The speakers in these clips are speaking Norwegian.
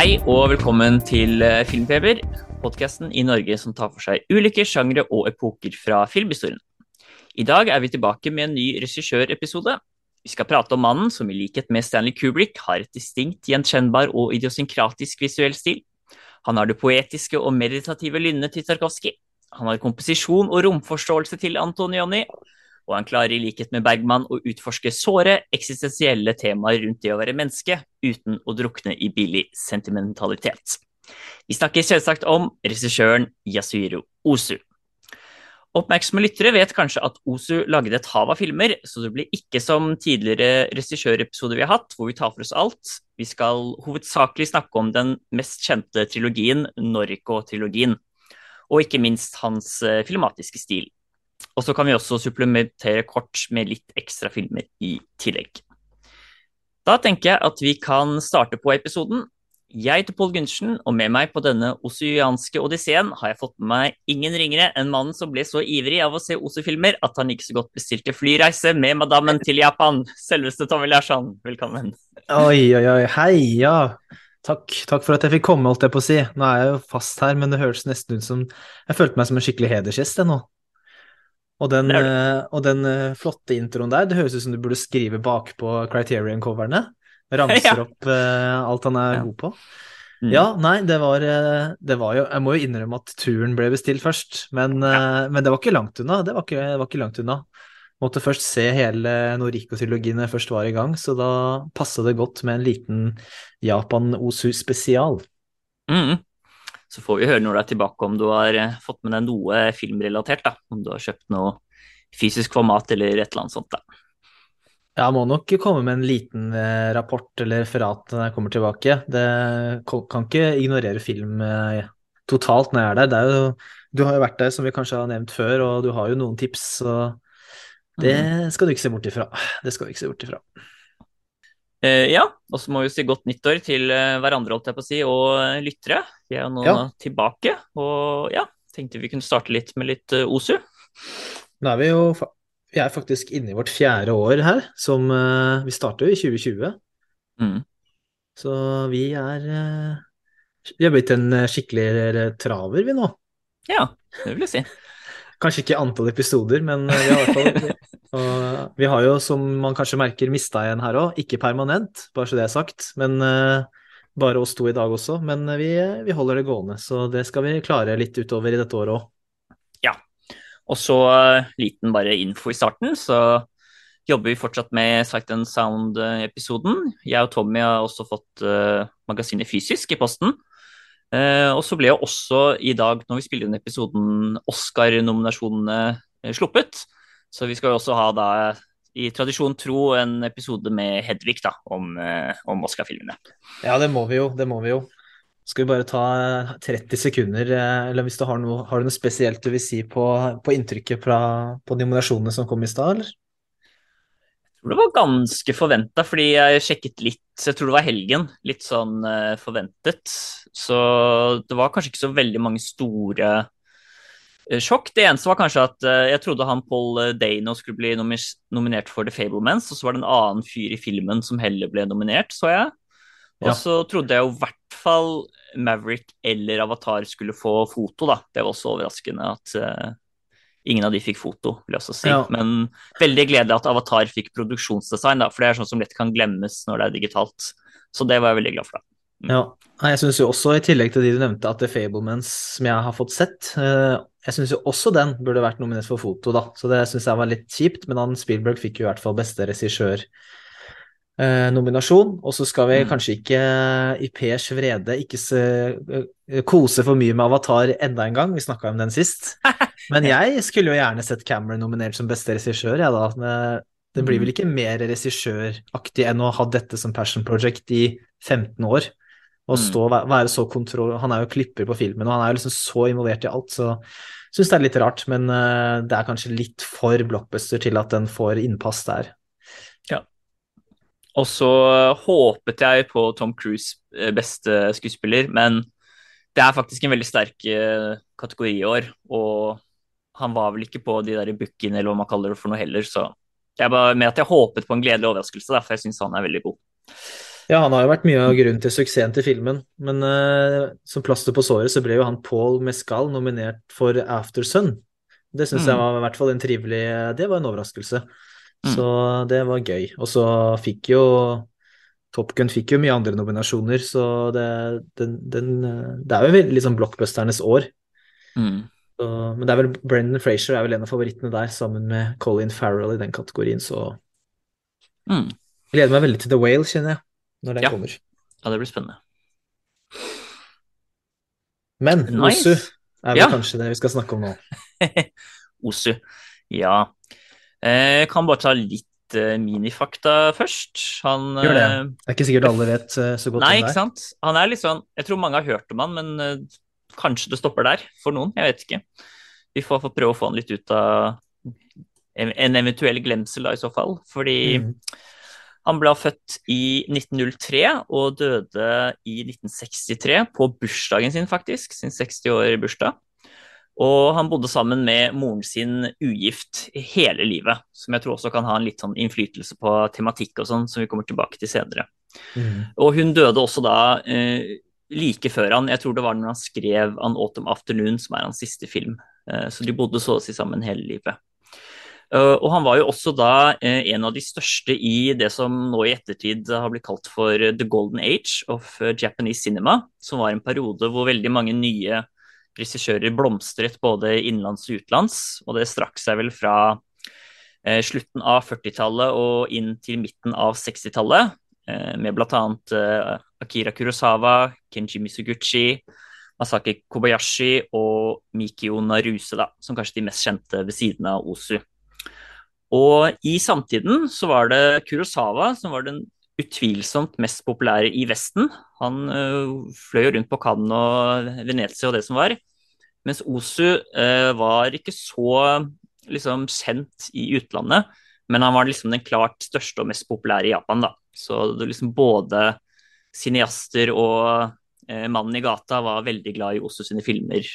Hei og velkommen til eh, Filmfeber, podkasten i Norge som tar for seg ulike sjangre og epoker fra filmhistorien. I dag er vi tilbake med en ny regissørepisode. Vi skal prate om mannen som i likhet med Stanley Kubrick har et distinkt, gjenkjennbar og idiosynkratisk visuell stil. Han har det poetiske og meditative lynnet til Tarkovskij. Han har komposisjon og romforståelse til Antonioni, og han klarer i likhet med Bergman å utforske såre, eksistensielle temaer rundt det å være menneske, uten å drukne i billig sentimentalitet. Vi snakker selvsagt om regissøren Yasuhiro Osu. Oppmerksomme lyttere vet kanskje at Osu lagde et hav av filmer, så det blir ikke som tidligere regissørepisoder vi har hatt, hvor vi tar for oss alt. Vi skal hovedsakelig snakke om den mest kjente trilogien, Noriko-trilogien, og ikke minst hans eh, filmatiske stil. Og så kan vi også supplementere kort med litt ekstra filmer i tillegg. Da tenker jeg at vi kan starte på episoden. Jeg heter Pål Gundersen, og med meg på denne oseanske odysseen har jeg fått med meg ingen ringere enn mannen som ble så ivrig av å se Osu-filmer at han ikke så godt bestilte flyreise med madammen til Japan. Selveste Tommy Larsson, velkommen. Oi, oi, oi. Hei, ja. Takk, takk for at jeg fikk komme, holdt jeg på å si. Nå er jeg jo fast her, men det høres nesten ut som Jeg følte meg som en skikkelig hedersgjest, jeg nå. Og den, Det er eh, og den eh, flotte introen der, det høres ut som du burde skrive bakpå Criterion-coverne. Ramser Ja. opp eh, alt han er Ja. god på. Mm. Ja, nei, det var, det var jo Jeg må jo innrømme at turen ble bestilt først, men, eh, men det var ikke langt unna. Det var ikke, det var ikke langt unna. Måtte først se hele Noriko-trilogien når jeg først var i gang, så da passa det godt med en liten Japan-Osu-spesial. Mm. Så får vi høre når du er tilbake om du har eh, fått med deg noe filmrelatert. da. Om du har kjøpt noe fysisk format eller et eller annet sånt. da. Jeg må nok komme med en liten eh, rapport eller referat når jeg kommer tilbake. Det kan ikke ignorere film eh, totalt når jeg er der. Det er jo, du har jo vært der, som vi kanskje har nevnt før, og du har jo noen tips, så det skal du ikke se bort ifra. Det skal du ikke se bort ifra. Eh, ja, og så må vi si godt nyttår til eh, hverandre, holdt jeg på å si, og eh, lyttere. Vi er jo nå Ja. tilbake, og ja, tenkte vi kunne starte litt med litt Osu. Nå er vi jo vi er faktisk inne i vårt fjerde år her, som vi starter jo i 2020. Mm. Så vi er Vi er blitt en skikkelig traver, vi nå. Ja, det vil jeg si. Kanskje ikke antall episoder, men eh, vi har fall og Vi har jo, som man kanskje merker, mista en her òg. Ikke permanent, bare så det er sagt, men uh, bare oss to i dag også. Men eh, vi, vi holder det gående, så det skal vi klare litt utover i dette året òg. Og så uh, liten bare info i starten, så jobber vi fortsatt med Sight and Sound-episoden. Jeg og Tommy har også fått uh, magasinet fysisk i posten. Eh, og så ble jo også i dag, når vi spiller inn episoden, Oscar-nominasjonene eh, sluppet. Så vi skal jo også ha da, i tradisjon tro, en episode med Hedvig da, om, eh, om Oscar-filmene. Ja, det må vi jo. Det må vi jo. Skal vi bare ta eh, 30 sekunder, eh, eller hvis du har noe, har du noe spesielt du vil si på, på inntrykket fra, på nominasjonene som kom i stad, eller? Tror det var ganske forventa, fordi jeg sjekket litt, jeg tror det var helgen, litt sånn uh, forventet. Så det var kanskje ikke så veldig mange store uh, sjokk. Det eneste var kanskje at uh, jeg trodde han Paul Dano skulle bli nomis- nominert for The Fablemans, og så var det en annen fyr i filmen som heller ble nominert, så jeg. Og Ja. så trodde jeg jo i hvert fall Maverick eller Avatar skulle få foto, da. Det var også overraskende at ingen av de fikk foto, vil jeg også si. Ja. Men veldig gledelig at Avatar fikk produksjonsdesign, da, for det er sånn som lett kan glemmes når det er digitalt. Så det var jeg veldig glad for. da. Ja, jeg syns jo også, i tillegg til de du nevnte, at The Fablemans, som jeg har fått sett, eh, jeg syns jo også den burde vært nominert for foto, da. Så det syns jeg var litt kjipt, men han Spielberg fikk jo i hvert fall beste regissør. Eh, nominasjon, og så skal vi Mm. kanskje ikke i Pers vrede ikke se, eh, kose for mye med Avatar enda en gang, vi snakka om den sist. Men jeg skulle jo gjerne sett Cameron nominert som beste regissør, jeg da. Det- Det blir vel ikke mer regissøraktig enn å ha dette som passion project i 15 år. Og Mm. stå, og være så kontroll... Han er jo klipper på filmen, og han er jo liksom så involvert i alt, så syns det er litt rart. Men eh, det er kanskje litt for blockbuster til at den får innpass der. Ja. Og så håpet jeg på Tom Cruise eh, beste skuespiller, men det er faktisk en veldig sterk eh, kategori i år. Og han var vel ikke på de der bookene, eller hva man kaller det for noe heller, så det er bare med at jeg håpet på en gledelig overraskelse, derfor for jeg syns han er veldig god. Ja, han har jo vært mye av grunnen til suksessen til filmen, men uh, som plaster på såret så ble jo han Paul Mescal nominert for Aftersun. Det syns mm. jeg var i hvert fall en trivelig Det var en overraskelse. Mm. Så det var gøy. Og så fikk jo Top Gun fikk jo mye andre nominasjoner, så det, den, den, det er jo liksom blockbusternes år. Mm. Så, men det er vel Brendan Frazier er vel en av favorittene der, sammen med Colin Farrell i den kategorien, så mm. Jeg gleder meg veldig til The Whale, kjenner jeg, når den ja. kommer. Ja, det blir spennende. Men nice. Osu er vel ja. kanskje det vi skal snakke om nå. Osu, ja. Jeg eh, kan bare ta litt uh, minifakta først. Han Gjør det. Eh, det er ikke sikkert alle vet så godt Nei, om det ikke sant. Han er litt sånn Jeg tror mange har hørt om han, men kanskje det stopper der for noen. Jeg vet ikke. Vi får, får prøve å få han litt ut av en eventuell glemsel, da, i så fall. Fordi mm. han ble født i 1903 og døde i 1963, på bursdagen sin, faktisk. Sin 60-årige bursdag. Og han bodde sammen med moren sin ugift hele livet, som jeg tror også kan ha en litt sånn innflytelse på tematikk og sånn, som vi kommer tilbake til senere. Mm. Og hun døde også da eh, like før han, jeg tror det var når han skrev 'An Autumn Afternoon', som er hans siste film. Eh, så de bodde så å si sammen hele livet. Uh, og han var jo også da uh, en av de største i det som nå i ettertid har blitt kalt for the golden age of Japanese cinema, som var en periode hvor veldig mange nye regissører blomstret både innenlands og utenlands. Og det strakk seg vel fra eh, slutten av 40-tallet og inn til midten av 60-tallet, eh, med bl.a. Eh, Akira Kurosawa, Kenji Misuguchi, Masaki Kobayashi og Mikio Naruse, da, som kanskje de mest kjente ved siden av Osu. Og i samtiden så var det Kurosawa som var den utvilsomt mest populære i Vesten. Han uh, fløy rundt på Cannes og Venezia og det som var. Mens Osu var ikke så liksom, kjent i utlandet, men han var liksom den klart største og mest populære i Japan. da. Så det liksom både cineaster og eh, mannen i gata var veldig glad i Osu sine filmer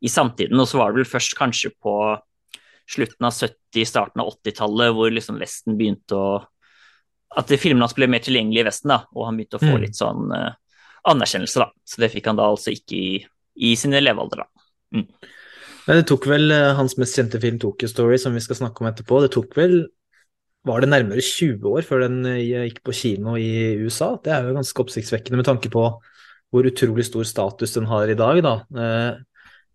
i samtiden. Og så var det vel først kanskje på slutten av 70-, starten av 80-tallet hvor liksom Vesten begynte å at filmene hans ble mer tilgjengelige i Vesten, da, og han begynte å få mm. litt sånn eh, anerkjennelse. da. Så det fikk han da altså ikke i, i sine levealder. da. Mm. Men det tok vel uh, hans mest kjente film, 'Tokyo Story', som vi skal snakke om etterpå, det tok vel var det nærmere 20 år før den uh, gikk på kino i USA? Det er jo ganske oppsiktsvekkende med tanke på hvor utrolig stor status den har i dag. da.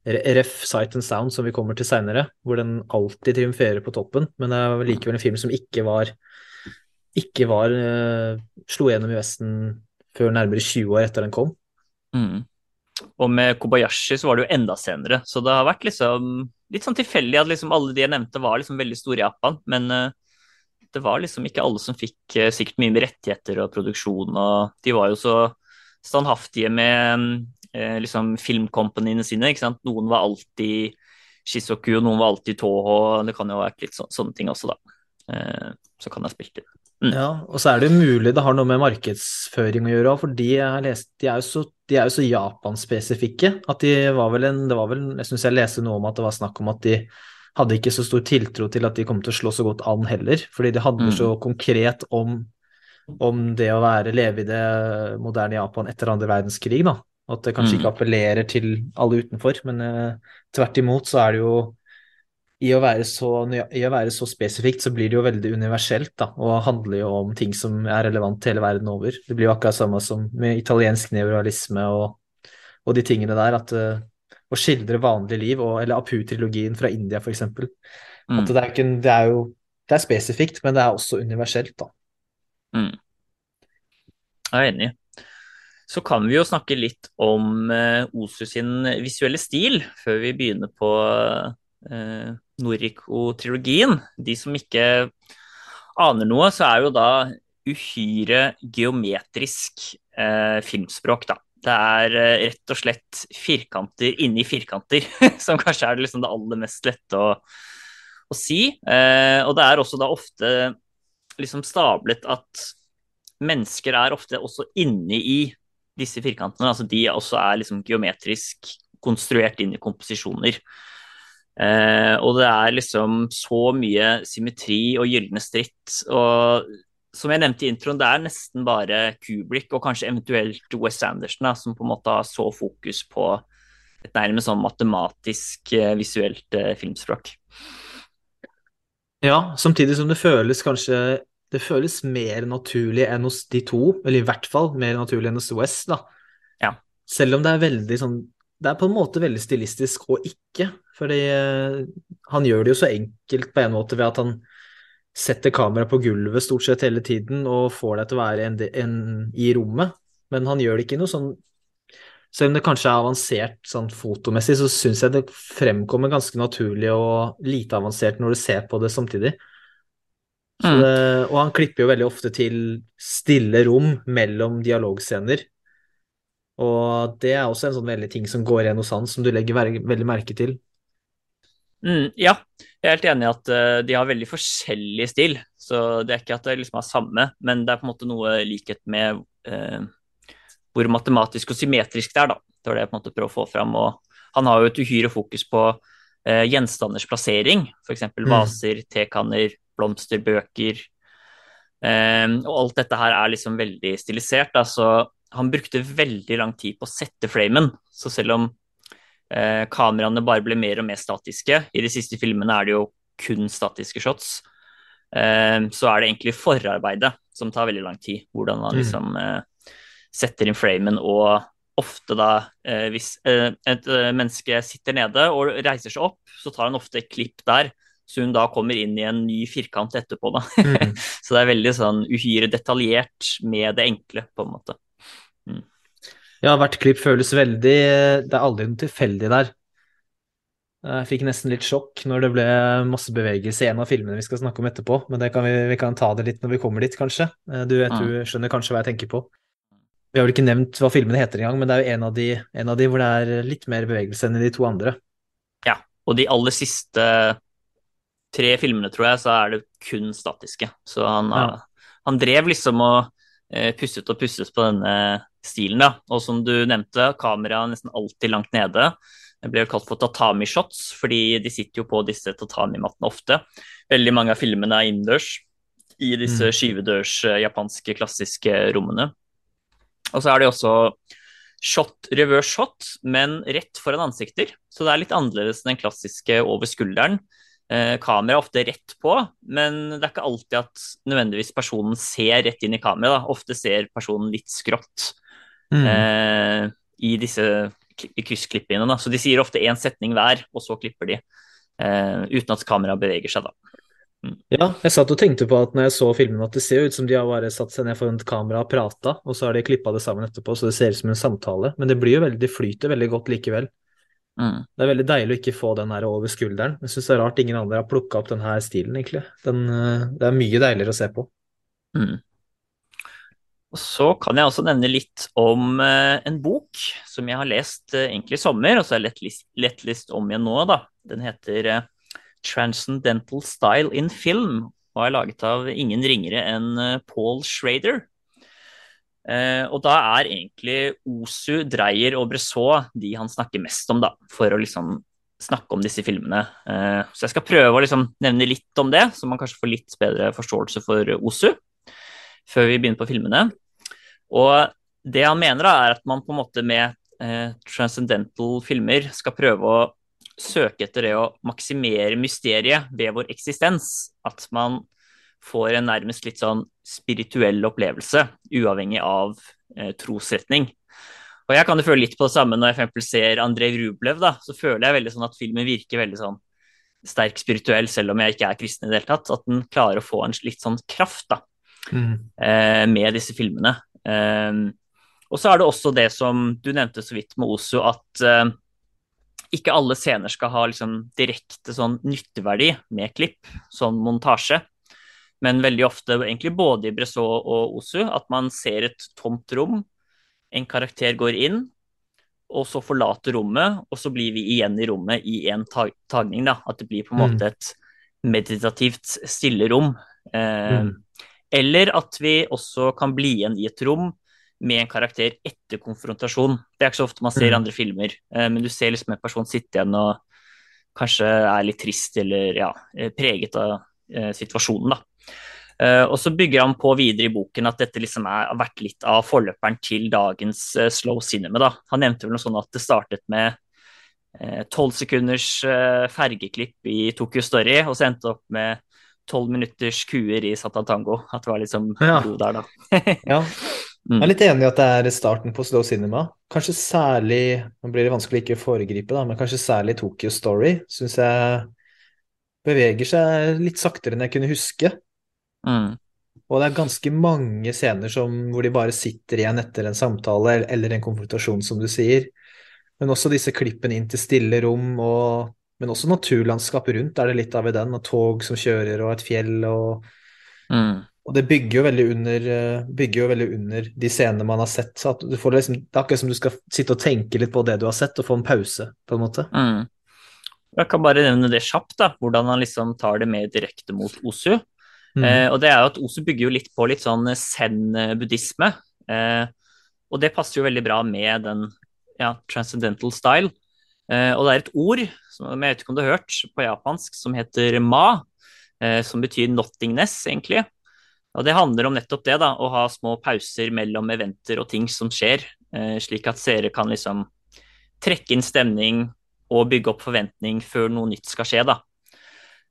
RF Sight and Sound, som vi kommer til seinere, hvor den alltid triumferer på toppen, men det er likevel en film som ikke var ikke var uh, slo gjennom i Vesten før nærmere 20 år etter den kom. Mm. Og med Kobayashi så var det jo enda senere, så det har vært liksom litt sånn tilfeldig at liksom alle de jeg nevnte var liksom veldig store i Japan, men uh, det var liksom ikke alle som fikk uh, sikkert mye med rettigheter og produksjon, og de var jo så standhaftige med liksom filmcompanyene sine, ikke sant. Noen var alltid Shizoku, og noen var alltid Toho, det kan jo ha vært litt så, sånne ting også, da. så kan jeg spille inn. Mm. Ja, og så er det jo mulig det har noe med markedsføring å gjøre òg, for de, lest, de, er jo så, de er jo så Japan-spesifikke at de var vel en det var vel, Jeg syns jeg leste noe om at det var snakk om at de hadde ikke så stor tiltro til at de kom til å slå så godt an heller, fordi det handler mm. så konkret om, om det å være, leve i det moderne Japan etter andre verdenskrig, da. At det kanskje mm. ikke appellerer til alle utenfor, men eh, tvert imot så er det jo i å, være så, i å være så spesifikt, så blir det jo veldig universelt, da, og handler jo om ting som er relevant hele verden over. Det blir jo akkurat samme som med italiensk neuralisme og, og de tingene der, at uh, å skildre vanlig liv, og, eller Apu-trilogien fra India, eksempel. Mm. At det er, ikke, det er jo det er spesifikt, men det er også universelt, da. Mm. Jeg er enig. Så kan vi jo snakke litt om eh, Osu sin visuelle stil, før vi begynner på eh, Noriko-trilogien. De som ikke aner noe, så er jo da uhyre geometrisk eh, filmspråk, da. Det er eh, rett og slett firkanter inni firkanter, som kanskje er liksom det aller mest lette å, å si. Eh, og det er også da ofte liksom stablet at mennesker er ofte også inni i disse firkantene. Altså de også er liksom geometrisk konstruert inn i komposisjoner. Eh, og det er liksom så mye symmetri og gylne stritt og som jeg nevnte i introen, det er nesten bare Kubrick og kanskje eventuelt West Anderson da, som på en måte har så fokus på et nærmest sånn matematisk, eh, visuelt eh, filmspråk. Ja, samtidig som det føles kanskje Det føles mer naturlig enn hos de to, eller i hvert fall mer naturlig enn hos West, da. Ja. Selv om det er veldig sånn Det er på en måte veldig stilistisk og ikke, fordi eh, han gjør det jo så enkelt på en måte ved at han setter kameraet på gulvet stort sett hele tiden og får deg til å være en, en, i rommet, men han gjør det ikke noe sånn Selv om det kanskje er avansert sånn fotomessig, så syns jeg det fremkommer ganske naturlig og lite avansert når du ser på det samtidig. Mm. Det, og han klipper jo veldig ofte til stille rom mellom dialogscener. Og det er også en sånn veldig ting som går igjen hos han, som du legger veldig merke til. Mm, ja, jeg er helt enig i at uh, de har veldig forskjellig stil. Så det er ikke at det liksom er samme, men det er på en måte noe likhet med uh, hvor matematisk og symmetrisk det er, da. Det var det jeg på en måte prøver å få fram. Og han har jo et uhyre fokus på uh, gjenstanders plassering, f.eks. Mm. vaser, tekanner, blomster, bøker. og alt dette her er liksom veldig stilisert. Da. Så han brukte veldig lang tid på å sette framen. Så selv om eh, kameraene bare ble mer og mer statiske. I de siste filmene er det jo kun statiske shots. Eh, så er det egentlig forarbeidet som tar veldig lang tid. Hvordan man mm. liksom eh, setter inn framen og ofte da eh, hvis eh, et eh, menneske sitter nede og reiser seg opp, så tar han ofte et klipp der. Så hun da kommer inn i en ny firkant etterpå, da. Mm. så det er veldig sånn uhyre detaljert med det enkle, på en måte. Mm. Ja, hvert klipp føles veldig Det er aldri noe tilfeldig der. Jeg fikk nesten litt sjokk når det ble masse bevegelse i en av filmene vi skal snakke om etterpå, men kan vi, vi, kan ta det litt når vi kommer dit, kanskje. Eh, du, vet, du skjønner kanskje hva jeg tenker på. Vi har vel ikke nevnt hva filmene heter engang, men det er jo en av, de, en av de hvor det er litt mer bevegelse enn i de to andre. Ja, og de aller siste tre filmene, tror jeg, så er det kun statiske. Så han, ja. han drev liksom og eh, pusset og pusset på denne stilen. Da. Og som du nevnte, kameraet nesten alltid langt nede. Det jo kalt for tatami-shots, fordi de sitter jo på disse tatami-mattene ofte. Veldig mange av filmene er innendørs i disse mm. skyvedørs eh, japanske klassiske rommene. Og så er det også shot, reverse shot, men rett foran ansikter. Så det er litt annerledes enn den klassiske over skulderen. Eh, kamera er ofte rett på, men det er ikke alltid at nødvendigvis personen ser rett inn i kameraet. Ofte ser personen litt skrått mm. eh, i disse kryssklippene. Så de sier ofte én setning hver, og så klipper de. Eh, uten at kameraet beveger seg, da. Mm. Ja, jeg satt og tenkte på at når jeg så filmen at det ser ut som de har bare satt seg ned foran et kamera og prata, og så har de klippa det sammen etterpå, så det ser ut som en samtale. Men det blir jo veldig, det flyter veldig godt likevel. Mm. Det er veldig deilig å ikke få den her over skulderen. Jeg syns det er rart ingen andre har plukka opp den her stilen, egentlig. Den, eh, det er mye deiligere å se på. Mm. Og Så kan jeg også nevne litt om eh, en bok som jeg har lest eh, egentlig i sommer, og så har jeg lettlist, lettlist om igjen nå. da. Den heter eh, 'Transcendental Style in Film' og er laget av ingen ringere enn Paul Schrader. Og da er egentlig Osu, Dreyer og Bressot de han snakker mest om, da, for å liksom snakke om disse filmene. Så jeg skal prøve å liksom nevne litt om det, så man kanskje får litt bedre forståelse for Osu før vi begynner på filmene. Og det han mener, da, er at man på en måte med eh, transcendental filmer skal prøve å søke etter det å maksimere mysteriet ved vår eksistens. At man får en nærmest litt sånn spirituell opplevelse, uavhengig av eh, trosretning. Og jeg kan jo føle litt på det samme når jeg for eksempel ser Andrej Rublev. da, Så føler jeg veldig sånn at filmen virker veldig sånn sterk spirituell, selv om jeg ikke er kristen i det hele tatt. At den klarer å få en litt sånn kraft da, mm. eh, med disse filmene. Ehm, og så er det også det som du nevnte så vidt med Osu, at eh, ikke alle scener skal ha liksom direkte sånn nytteverdi med klipp, sånn montasje. Men veldig ofte, egentlig både i Bressot og Osu, at man ser et tomt rom, en karakter går inn, og så forlater rommet, og så blir vi igjen i rommet i en tagning. Da. At det blir på en måte mm. et meditativt stille rom. Eh, mm. Eller at vi også kan bli igjen i et rom med en karakter etter konfrontasjon. Det er ikke så ofte man ser i mm. andre filmer, eh, men du ser liksom en person sitte igjen og kanskje er litt trist eller ja, eh, preget av eh, situasjonen, da. Og så bygger han på videre i boken at dette liksom er, har vært litt av forløperen til dagens slow cinema. Da. Han nevnte vel noe sånn at det startet med tolv sekunders fergeklipp i Tokyo Story, og så endte opp med tolv minutters kuer i Satan Tango. At det var liksom ja. der, da. ja. Mm. Jeg er litt enig i at det er starten på slow cinema. Kanskje særlig Nå blir det vanskelig ikke å foregripe, da, men kanskje særlig Tokyo Story syns jeg beveger seg litt saktere enn jeg kunne huske. Mm. Og det er ganske mange scener som, hvor de bare sitter igjen etter en samtale eller en konfrontasjon, som du sier. Men også disse klippene inn til stille rom, og, men også naturlandskapet rundt er det litt av i den. Og tog som kjører, og et fjell, og, mm. og det bygger jo, under, bygger jo veldig under de scenene man har sett. Så får liksom, det er akkurat som du skal sitte og tenke litt på det du har sett, og få en pause, på en måte. Mm. Jeg kan bare nevne det kjapt, da, hvordan han liksom tar det mer direkte mot Osu. Mm. Eh, og det er jo at Osu bygger jo litt på litt sånn zen-buddhisme. Eh, og det passer jo veldig bra med den ja, transcendental style. Eh, og det er et ord, som jeg vet ikke om du har hørt, på japansk, som heter ma, eh, som betyr nothingness, egentlig. Og det handler om nettopp det, da, å ha små pauser mellom eventer og ting som skjer, eh, slik at seere kan liksom trekke inn stemning og bygge opp forventning før noe nytt skal skje, da.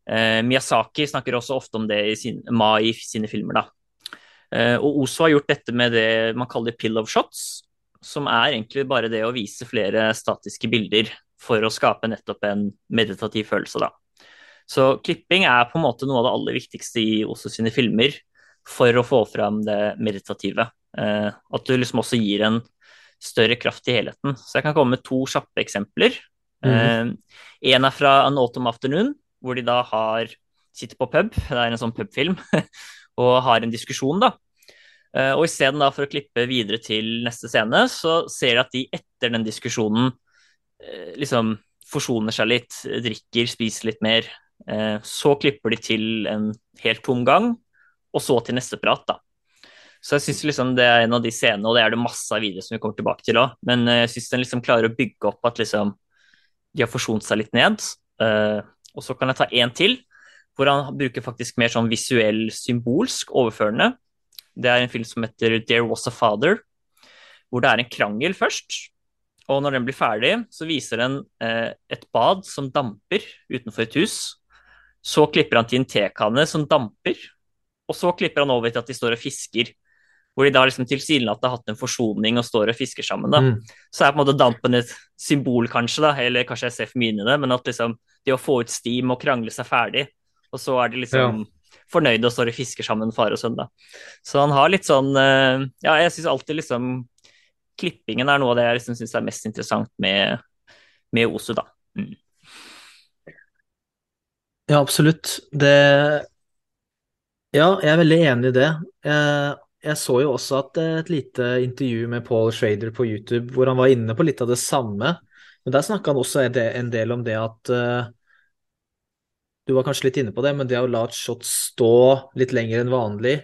Miyazaki snakker også ofte om det i sin, Ma i sine filmer. da. Og Oso har gjort dette med det man kaller pill of shots, som er egentlig bare det å vise flere statiske bilder for å skape nettopp en meditativ følelse. da. Så klipping er på en måte noe av det aller viktigste i Oso sine filmer for å få fram det meditative. Eh, at du liksom også gir en større kraft i helheten. Så jeg kan komme med to kjappe eksempler. Mm. en er fra An Autumn Afternoon, hvor de da har sitter på pub, det er en sånn pubfilm, og har en diskusjon, da. Eh, og isteden for å klippe videre til neste scene, så ser de at de etter den diskusjonen eh, liksom forsoner seg litt, drikker, spiser litt mer. Eh, så klipper de til en helt tom gang, og så til neste prat, da. Så jeg syns liksom det er en av de scenene, og det er det masse av videre som vi kommer tilbake til òg, men jeg syns den liksom klarer å bygge opp at liksom de har forsont seg litt ned. Og så kan jeg ta én til, hvor han bruker faktisk mer sånn visuell, symbolsk overførende. Det er en film som heter There Was a Father, hvor det er en krangel først. Og når den blir ferdig, så viser den eh, et bad som damper utenfor et hus. Så klipper han til en tekanne som damper, og så klipper han over til at de står og fisker hvor de da liksom tilsynelatende har hatt en forsoning og står og fisker sammen. da. Mm. Så er på en måte dampen et symbol, kanskje, da, eller kanskje jeg ser for mye inn i det, men at liksom det å få ut steam og krangle seg ferdig, og så er de liksom ja. fornøyde og står og fisker sammen, far og sønn. da. Så han har litt sånn eh, Ja, jeg syns alltid liksom Klippingen er noe av det jeg liksom syns er mest interessant med, med Osu, da. Mm. Ja, absolutt. Det Ja, jeg er veldig enig i det. Jeg jeg så jo også at eh, et lite intervju med Paul Schrader på YouTube hvor han var inne på litt av det samme. Men der snakka han også en del om det at uh, Du var kanskje litt inne på det, men det å la et shot stå litt lenger enn vanlig,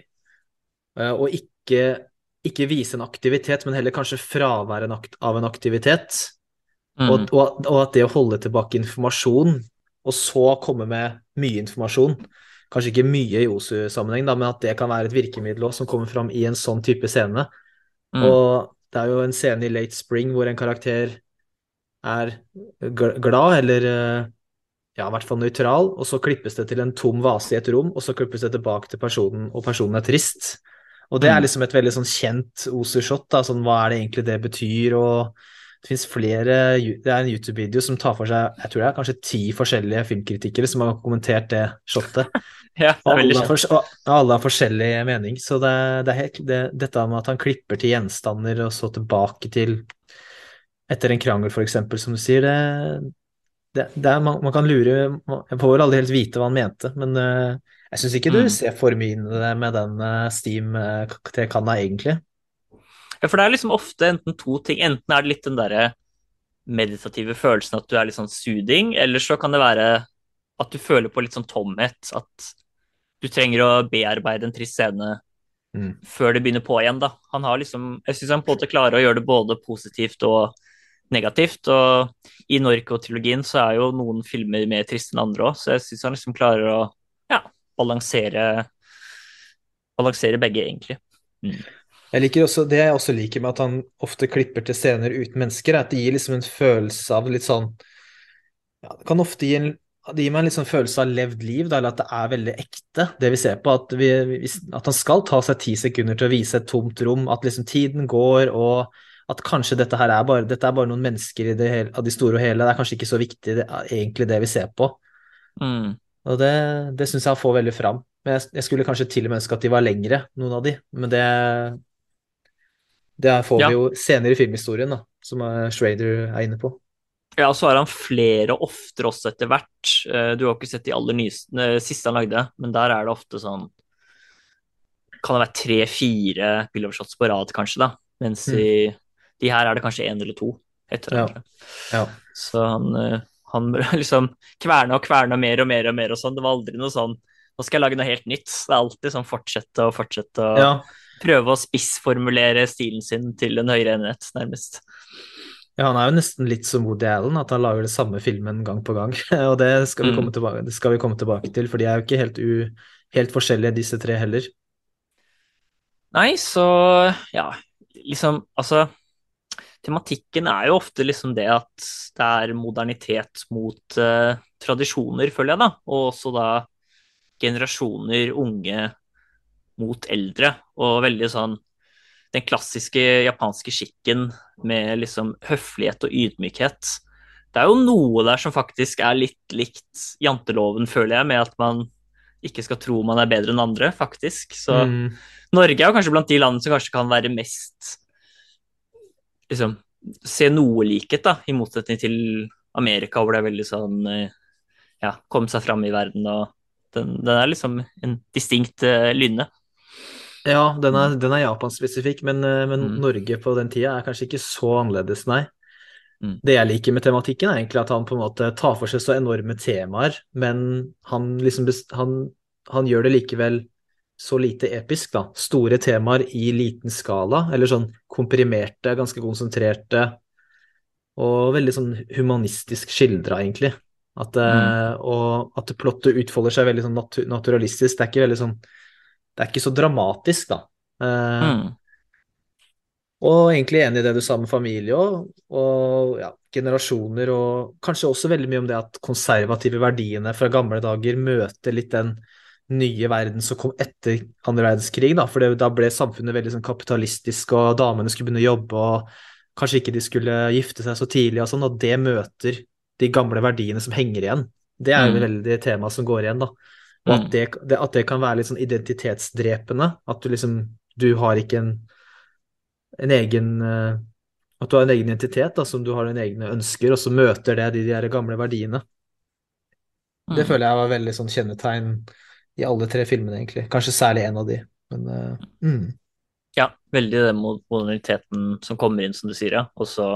uh, og ikke, ikke, vise en aktivitet, men heller kanskje fravær av en aktivitet, mm. og, og, og at det å holde tilbake informasjon, og så komme med mye informasjon, kanskje ikke mye i OSU-sammenheng, men at det kan være et virkemiddel også, som kommer fram i en sånn type scene. Mm. Og det er jo en scene i Late Spring hvor en karakter er glad, eller eh, ja, i hvert fall nøytral, og så klippes det til en tom vase i et rom, og så klippes det tilbake til personen, og personen er trist. Og det er mm. liksom et veldig sånn kjent OSU-shot, da, sånn hva er det egentlig det betyr, og det finnes flere Det er en YouTube-video som tar for seg jeg tror det er kanskje ti forskjellige filmkritikere som har kommentert det shotet. ja, det og, alle for, og, alle har forskjellig mening. Så det, det er helt, det, dette med at han klipper til gjenstander og så tilbake til Etter en krangel, f.eks., som du sier, det, det er, man, man, kan lure Jeg får vel aldri helt vite hva han mente, men uh, jeg syns ikke du mm. ser for mye inn i det med den uh, Steam-kanna, uh, egentlig. Ja, for det er liksom ofte enten to ting. Enten er det litt den derre meditative følelsen at du er litt sånn suding, eller så kan det være at du føler på litt sånn tomhet. At du trenger å bearbeide en trist scene mm. før det begynner på igjen, da. Han har liksom Jeg syns han på en måte klarer å gjøre det både positivt og negativt. Og i Norco-trilogien så er jo noen filmer mer triste enn andre òg, så jeg syns han liksom klarer å ja, balansere begge, egentlig. Mm. Jeg liker også, Det jeg også liker med at han ofte klipper til scener uten mennesker, er at det gir liksom en følelse av litt sånn ja, Det kan ofte gi en det gir meg en sånn følelse av levd liv, da, eller at det er veldig ekte, det vi ser på. At, vi, at, han skal ta seg ti sekunder til å vise et tomt rom, at liksom tiden går, og at kanskje dette her er bare, er bare noen mennesker i det hele, av de store og hele. Det er kanskje ikke så viktig det, egentlig det vi ser på. Mm. Og det, det syns jeg han får veldig fram. Men jeg, jeg, skulle kanskje til og med ønske at de var lengre, noen av de, men det det får vi jo senere i filmhistorien, da, som Schrader er inne på. Ja, og så har han flere og oftere også etter hvert. Eh, du har ikke sett de aller nyeste, eh, siste han lagde, men der er det ofte sånn Kan det være tre-fire Billover-shots på rad, kanskje, da. Mens mm. i de her er det kanskje én eller to etter hverandre. Ja. Ja. Så han, eh, han liksom kverna og kverna mer og mer og mer og sånn. Det var aldri noe sånn Nå skal jeg lage noe helt nytt. Det er alltid sånn fortsette og fortsette og ja. prøve å spissformulere stilen sin til en høyere enhet, nærmest. Ja, han er jo nesten litt som Woody Allen, at han lager det samme filmen gang på gang. Og det skal vi mm. komme tilbake, vi komme tilbake til, for de er jo ikke helt, u, helt forskjellige, disse tre heller. Nei, så ja, liksom Altså, tematikken er jo ofte liksom det at det er modernitet mot uh, tradisjoner, føler jeg, da. Og også da generasjoner unge mot eldre, og veldig sånn den klassiske japanske skikken med liksom høflighet og ydmykhet. Det er jo noe der som faktisk er litt likt janteloven, føler jeg, med at man ikke skal tro man er bedre enn andre, faktisk. Så mm. Norge er jo kanskje blant de landene som kanskje kan være mest liksom se noe likhet, da, i motsetning til Amerika, hvor det er veldig sånn ja, komme seg fram i verden og den, den er liksom en distinkt uh, lynne. Ja, den er, den er Japan-spesifikk, men, eh, men mm. Norge på den tida er kanskje ikke så annerledes, nei. Mm. Det jeg liker med tematikken, er egentlig at han på en måte tar for seg så enorme temaer, men han liksom han, han gjør det likevel så lite episk, da. Store temaer i liten skala, eller sånn komprimerte, ganske konsentrerte, og veldig sånn humanistisk skildra, egentlig. At, mm. Eh, og at plottet utfolder seg veldig sånn naturalistisk. Det er ikke veldig sånn det er ikke så dramatisk, da. Eh, mm. Og egentlig enig i det du sa med familie òg, og ja, generasjoner, og kanskje også veldig mye om det at konservative verdiene fra gamle dager møter litt den nye verden som kom etter andre verdenskrig, da, for det, da ble samfunnet veldig sånn kapitalistisk, og damene skulle begynne å jobbe, og kanskje ikke de skulle gifte seg så tidlig, og sånn, og det møter de gamle verdiene som henger igjen. Det er jo mm. veldig tema som går igjen, da. Og at mm. det, det, at det, kan være litt sånn identitetsdrepende. At du liksom Du har ikke en, en egen uh, At du har en egen identitet da, som du har dine egne ønsker, og så møter det de, de gamle verdiene. Mm. Det føler jeg var veldig sånn kjennetegn i alle tre filmene, egentlig. Kanskje særlig en av de. Men uh, mm. Ja, veldig den moderniteten som kommer inn, som du sier, ja. Og så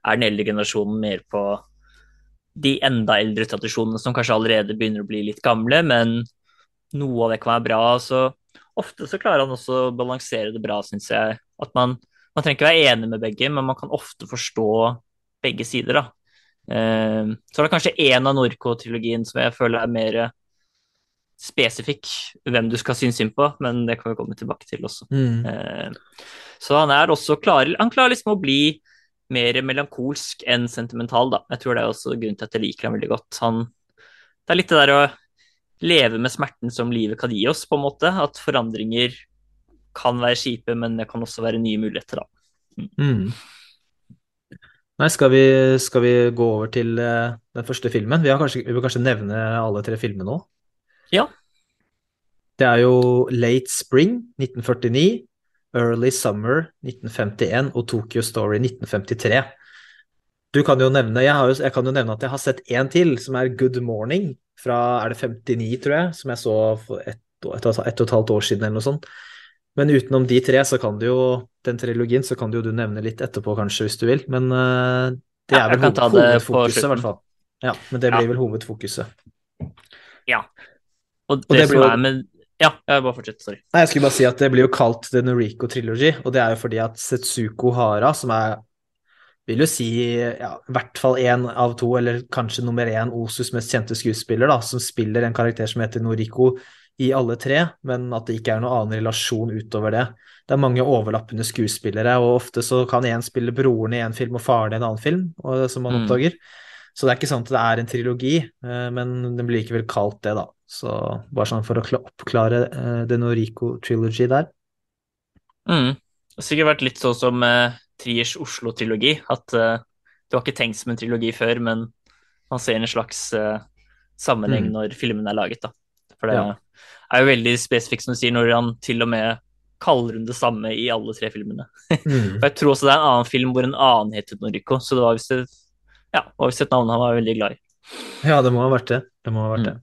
er den eldre generasjonen mer på de enda eldre tradisjonene som kanskje allerede begynner å bli litt gamle, men noe av det kan være bra. Så ofte så klarer han også å balansere det bra, syns jeg. At man, man trenger ikke være enig med begge, men man kan ofte forstå begge sider, da. Eh, så er det kanskje én av Norco-trilogien som jeg føler er mer spesifikk hvem du skal synes synd på, men det kan vi komme tilbake til også. Mm. Eh, så han er også klar Han klarer liksom å bli mer melankolsk enn sentimental, da. Jeg tror det er også grunnen til at jeg liker ham veldig godt. Han, det er litt det der å leve med smerten som livet kan gi oss, på en måte. At forandringer kan være kjipe, men det kan også være nye muligheter, da. Mm. Nei, skal vi, skal vi, gå over til uh, den første filmen? Vi, kanskje, vi bør kanskje nevne alle tre filmene nå? Ja. Det er jo Late Spring 1949, Early Summer 1951 og Tokyo Story 1953. Du kan jo nevne, jeg, jo, jeg kan jo nevne at jeg har sett én til, som er Good Morning fra er det 59, tror jeg, som jeg så for ett et, et, et og et halvt år siden eller noe sånt. Men utenom de tre, så kan du jo den trilogien, så kan du jo du nevne litt etterpå, kanskje, hvis du vil. Men uh, det er vel hoved, hovedfokuset, i hvert fall. Ja, men det blir ja. vel hovedfokuset. Ja. Og det, og det som er med ja, jeg bare fortsett, sorry. Nei, jeg skulle bare si at det blir jo kalt The Noriko Trilogy, og det er jo fordi at Setsuko Hara, som er vil jo si ja, i hvert fall én av to, eller kanskje nummer én Osus mest kjente skuespiller, da, som spiller en karakter som heter Noriko i alle tre, men at det ikke er noen annen relasjon utover det. Det er mange overlappende skuespillere, og ofte så kan én spille broren i en film og faren i en annen film, og, som man Mm. oppdager. Så det er ikke sånn at det er en trilogi, eh, men den blir likevel kalt det, da. Så bare sånn for å oppklare eh, The Noriko Trilogy der. Mm. Det har sikkert vært litt sånn som eh, Triers Oslo-trilogi, at eh, det var ikke tenkt som en trilogi før, men man ser en slags eh, sammenheng Mm. når filmen er laget, da. For det Ja. er jo veldig spesifikt, som du sier, når han til og med kaller hun det samme i alle tre filmene. Mm. For jeg tror også det er en annen film hvor en annen heter Noriko, så det var visst ja, og var visst et navn han var veldig glad i. Ja, det må ha vært det. Det må ha vært Mm. det.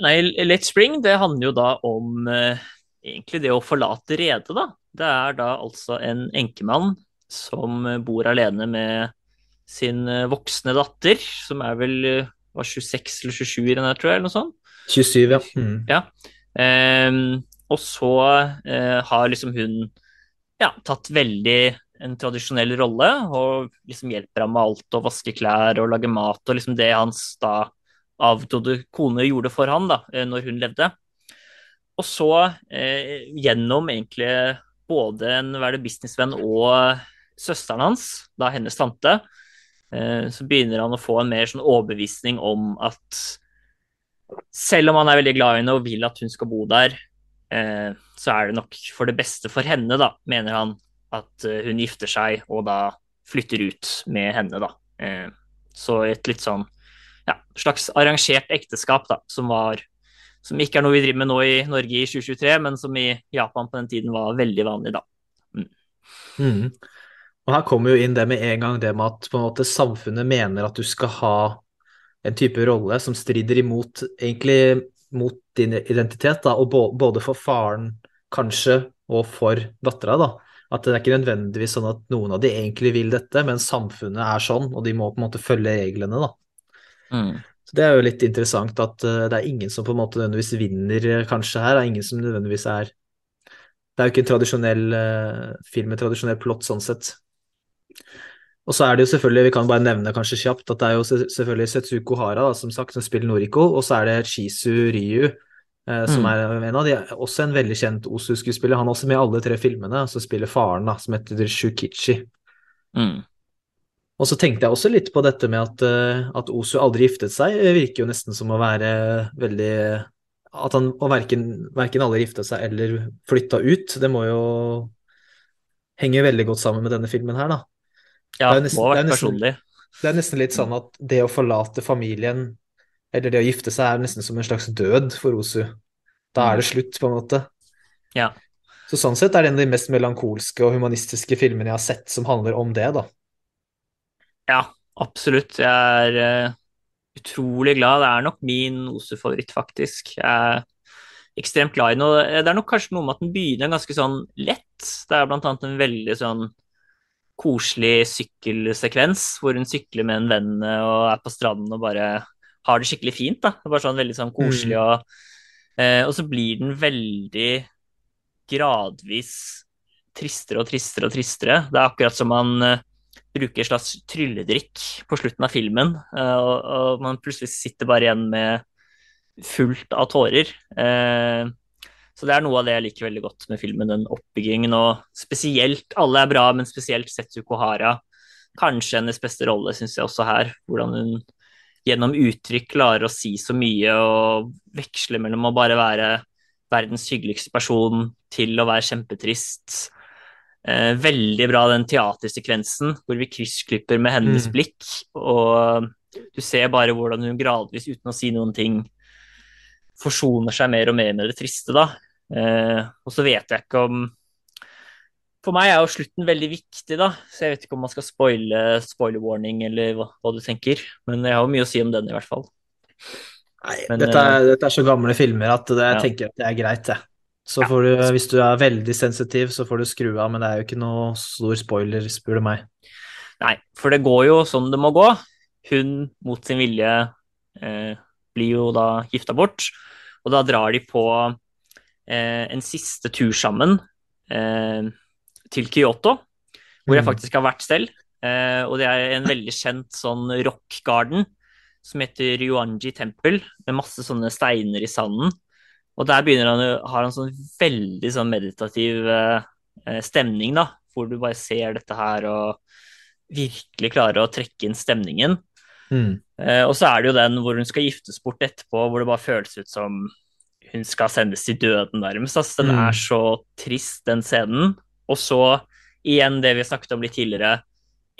Nei, Late Spring, det handler jo da om eh, egentlig det å forlate redet, da. Det er da altså en enkemann som eh, bor alene med sin eh, voksne datter, som er vel eh, var 26 eller 27 i den her, tror jeg, eller noe sånt. 27, ja. Mm. Ja. Eh, og så eh, har liksom hun ja, tatt veldig en tradisjonell rolle og liksom hjelper ham med alt å vaske klær og lage mat og liksom det hans da avdøde kone gjorde for han da, eh, når hun levde. Og så eh, gjennom egentlig både en hva businessvenn og søsteren hans, da hennes tante, eh, så begynner han å få en mer sånn overbevisning om at selv om han er veldig glad i henne og vil at hun skal bo der, eh, så er det nok for det beste for henne, da, mener han, at eh, hun gifter seg og da flytter ut med henne, da. Eh, så et litt sånn ja, slags arrangert ekteskap, da, som var som ikke er noe vi driver med nå i Norge i 2023, men som i Japan på den tiden var veldig vanlig, da. Mm. Og her kommer jo inn det med en gang det med at på en måte samfunnet mener at du skal ha en type rolle som strider imot egentlig mot din identitet, da, og både for faren kanskje og for dattera, da. At det er ikke nødvendigvis sånn at noen av de egentlig vil dette, men samfunnet er sånn, og de må på en måte følge reglene, da. Mm. Så det er jo litt interessant at eh, det er ingen som på en måte nødvendigvis vinner eh, kanskje her, det er ingen som nødvendigvis er Det er jo ikke en tradisjonell eh, film med tradisjonell plott sånn sett. Og så er det jo selvfølgelig, vi kan bare nevne kanskje kjapt, at det er jo selvfølgelig Setsuko Hara da, som sagt, som spiller Noriko, og så er det Chisu Ryu, som Mm. er en av de, også en veldig kjent Osu-skuespiller. Han er også med i alle tre filmene, så spiller faren, da, som heter Shukichi. Mm. Og så tenkte jeg også litt på dette med at, eh, at Osu aldri giftet seg. Det virker jo nesten som å være veldig At han og verken, verken aldri giftet seg eller flytta ut. Det må jo henge veldig godt sammen med denne filmen her, da. Ja, Det nesten- må ha det er vært personlig. Det er nesten litt sånn at det å forlate familien, eller det å gifte seg, er nesten som en slags død for Osu. Da er det slutt, på en måte. Ja. Så sånn sett er det en av de mest melankolske og humanistiske filmene jeg har sett som handler om det, da. Ja, absolutt. Jeg er uh, utrolig glad. Det er nok min Osu-favoritt, faktisk. Jeg er ekstremt glad i den. og Det er nok kanskje noe med at den begynner ganske sånn lett. Det er blant annet en veldig sånn koselig sykkelsekvens hvor hun sykler med en venn eh, og er på stranden og bare har det skikkelig fint. da. Bare sånn veldig sånn koselig og eh, Og så blir den veldig gradvis tristere og tristere og tristere. Det er akkurat som man eh, bruker slags trylledrikk på slutten av filmen, eh, og, og man plutselig sitter bare igjen med fullt av tårer. Eh, så det er noe av det jeg liker veldig godt med filmen, den oppbyggingen, og spesielt Alle er bra, men spesielt Setsu Kohara. Kanskje hennes beste rolle, syns jeg også her. Hvordan hun gjennom uttrykk klarer å si så mye og veksle mellom å bare være verdens hyggeligste person til å være kjempetrist. Eh, veldig bra den teatersekvensen hvor vi kryssklipper med hennes Mm. blikk, og du ser bare hvordan hun gradvis, uten å si noen ting, forsoner seg mer og mer med det triste, da. Eh, og så vet jeg ikke om For meg er jo slutten veldig viktig, da, så jeg vet ikke om man skal spoile spoiler warning eller hva, hva du tenker, men jeg har jo mye å si om den, i hvert fall. Nei, Men, dette, er, dette er så gamle filmer at det, jeg Ja. tenker at det er greit, det. Så får du, hvis du er veldig sensitiv, så får du skru av, men det er jo ikke noe stor spoiler, spør du meg. Nei, for det går jo som det må gå. Hun, mot sin vilje, eh, blir jo da gifta bort, og da drar de på eh, en siste tur sammen eh, til Kyoto, hvor jeg Mm. faktisk har vært selv. Eh, og det er en veldig kjent sånn rock garden som heter Yuanji tempel, med masse sånne steiner i sanden. Og der begynner han, har han sånn veldig sånn meditativ eh, stemning, da, hvor du bare ser dette her og virkelig klarer å trekke inn stemningen. Mm. Eh, og så er det jo den hvor hun skal giftes bort etterpå, hvor det bare føles ut som hun skal sendes til døden, nærmest. Altså, den Mm. er så trist, den scenen. Og så igjen det vi snakket om litt tidligere.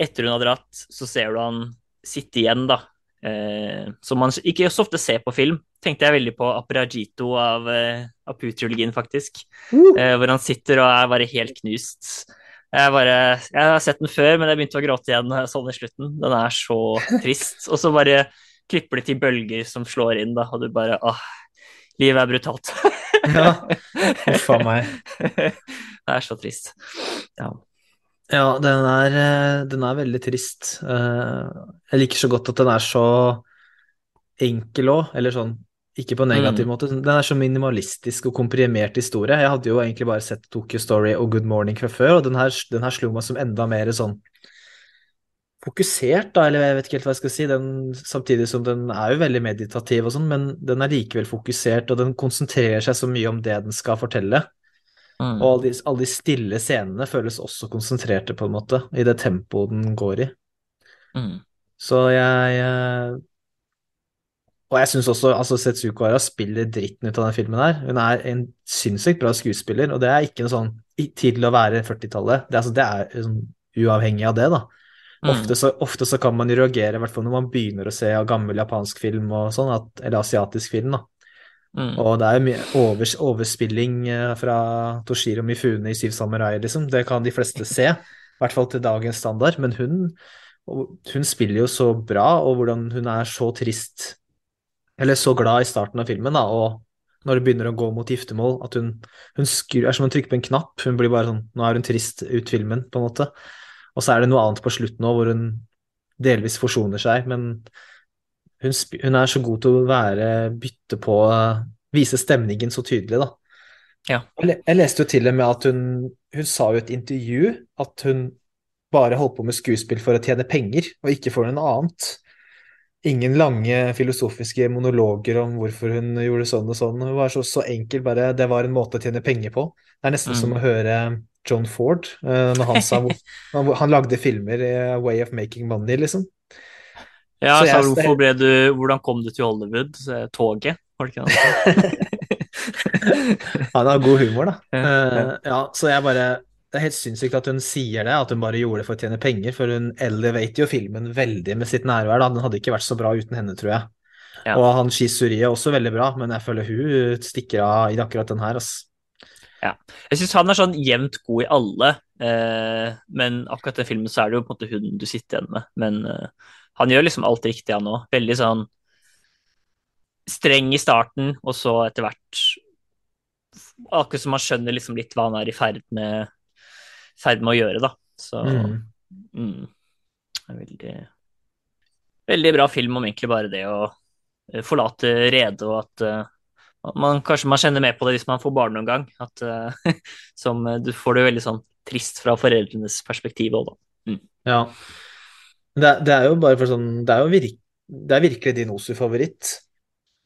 Etter hun har dratt, så ser du han sitte igjen, da. Eh, som man ikke så ofte ser på film. Tenkte jeg veldig på Aperajito av eh, Apu-trilogien, faktisk. Eh, hvor han sitter og er bare helt knust. Jeg, bare, jeg har sett den før, men jeg begynte å gråte igjen sånn i slutten. Den er så trist. Og så bare klipper de til bølger som slår inn, da, og du bare åh, livet er brutalt. Ja, Huff a meg. det er så trist. Ja. Ja, den er, eh, den er veldig trist. Eh, Jeg liker så godt at den er så enkel òg, eller sånn, ikke på en negativ Mm. måte. Den er så minimalistisk og komprimert historie. Jeg hadde jo egentlig bare sett Tokyo Story og Good Morning fra før, og den her, den her slo meg som enda mer sånn fokusert, da, eller jeg vet ikke helt hva jeg skal si. Den, samtidig som den er jo veldig meditativ og sånn, men den er likevel fokusert, og den konsentrerer seg så mye om det den skal fortelle. Mm. Og alle de, alle de stille scenene føles også konsentrerte, på en måte, i det tempoet den går i. Mm. Så jeg eh, Og jeg syns også altså Setsuko Hara spiller dritten ut av den filmen her. Hun er en sinnssykt bra skuespiller, og det er ikke noe sånn til å være 40-tallet. Det, altså, det er sånn uavhengig av det, da. Mm. Ofte så, ofte så kan man jo reagere, i hvert fall når man begynner å se gammel japansk film og sånn, at, eller asiatisk film, da. Mm. Og det er jo mye overs, overspilling eh, fra Toshiro Mifune i Syv samurai, liksom. Det kan de fleste se, i hvert fall til dagens standard. Men hun, hun spiller jo så bra, og hvordan hun er så trist, eller så glad i starten av filmen, da, og når det begynner å gå mot giftermål, at hun, hun skur, er som å trykke på en knapp. Hun blir bare sånn Nå er hun trist ut filmen, på en måte. Og så er det noe annet på slutten òg, hvor hun delvis forsoner seg, men hun, hun er så god til å være bytte på Vise stemningen så tydelig, da. Ja. Jeg, jeg leste jo til og med at hun Hun sa jo i et intervju at hun bare holdt på med skuespill for å tjene penger, og ikke for noe annet. Ingen lange filosofiske monologer om hvorfor hun gjorde sånn og sånn. Hun var så, så enkel, bare Det var en måte å tjene penger på. Det er nesten Mm. som å høre John Ford eh, når han sa han, han lagde filmer i Way of Making Money, liksom. Ja, Så så jeg- hvorfor ble du Hvordan kom du til Hollywood? Toget, var det ikke det? Han har god humor, da. Ja, Eh, ja, så jeg bare Det er helt sinnssykt at hun sier det, at hun bare gjorde det for å tjene penger, for hun elevater jo filmen veldig med sitt nærvær, da. Den hadde ikke vært så bra uten henne, tror jeg. Ja. Og han Shisuri er også veldig bra, men jeg føler hun stikker av i akkurat den her, ass. Jeg syns han er sånn jevnt god i alle, eh, men akkurat den filmen så er det jo på en måte hun du sitter igjen med. Men eh, han gjør liksom alt riktig, han òg. Veldig sånn streng i starten, og så etter hvert Akkurat som man skjønner liksom litt hva han er i ferd med, ferd med å gjøre, da. Så Mm. mm, veldig Veldig bra film om egentlig bare det å eh, forlate redet, og at eh, man, kanskje man kjenner mer på det hvis man får barn noen gang. At, uh, som, eh, du får det jo veldig sånn trist fra foreldrenes perspektiv òg, da. Ja. Det, det er jo bare for sånn Det er jo virk, det er virkelig din Osu-favoritt.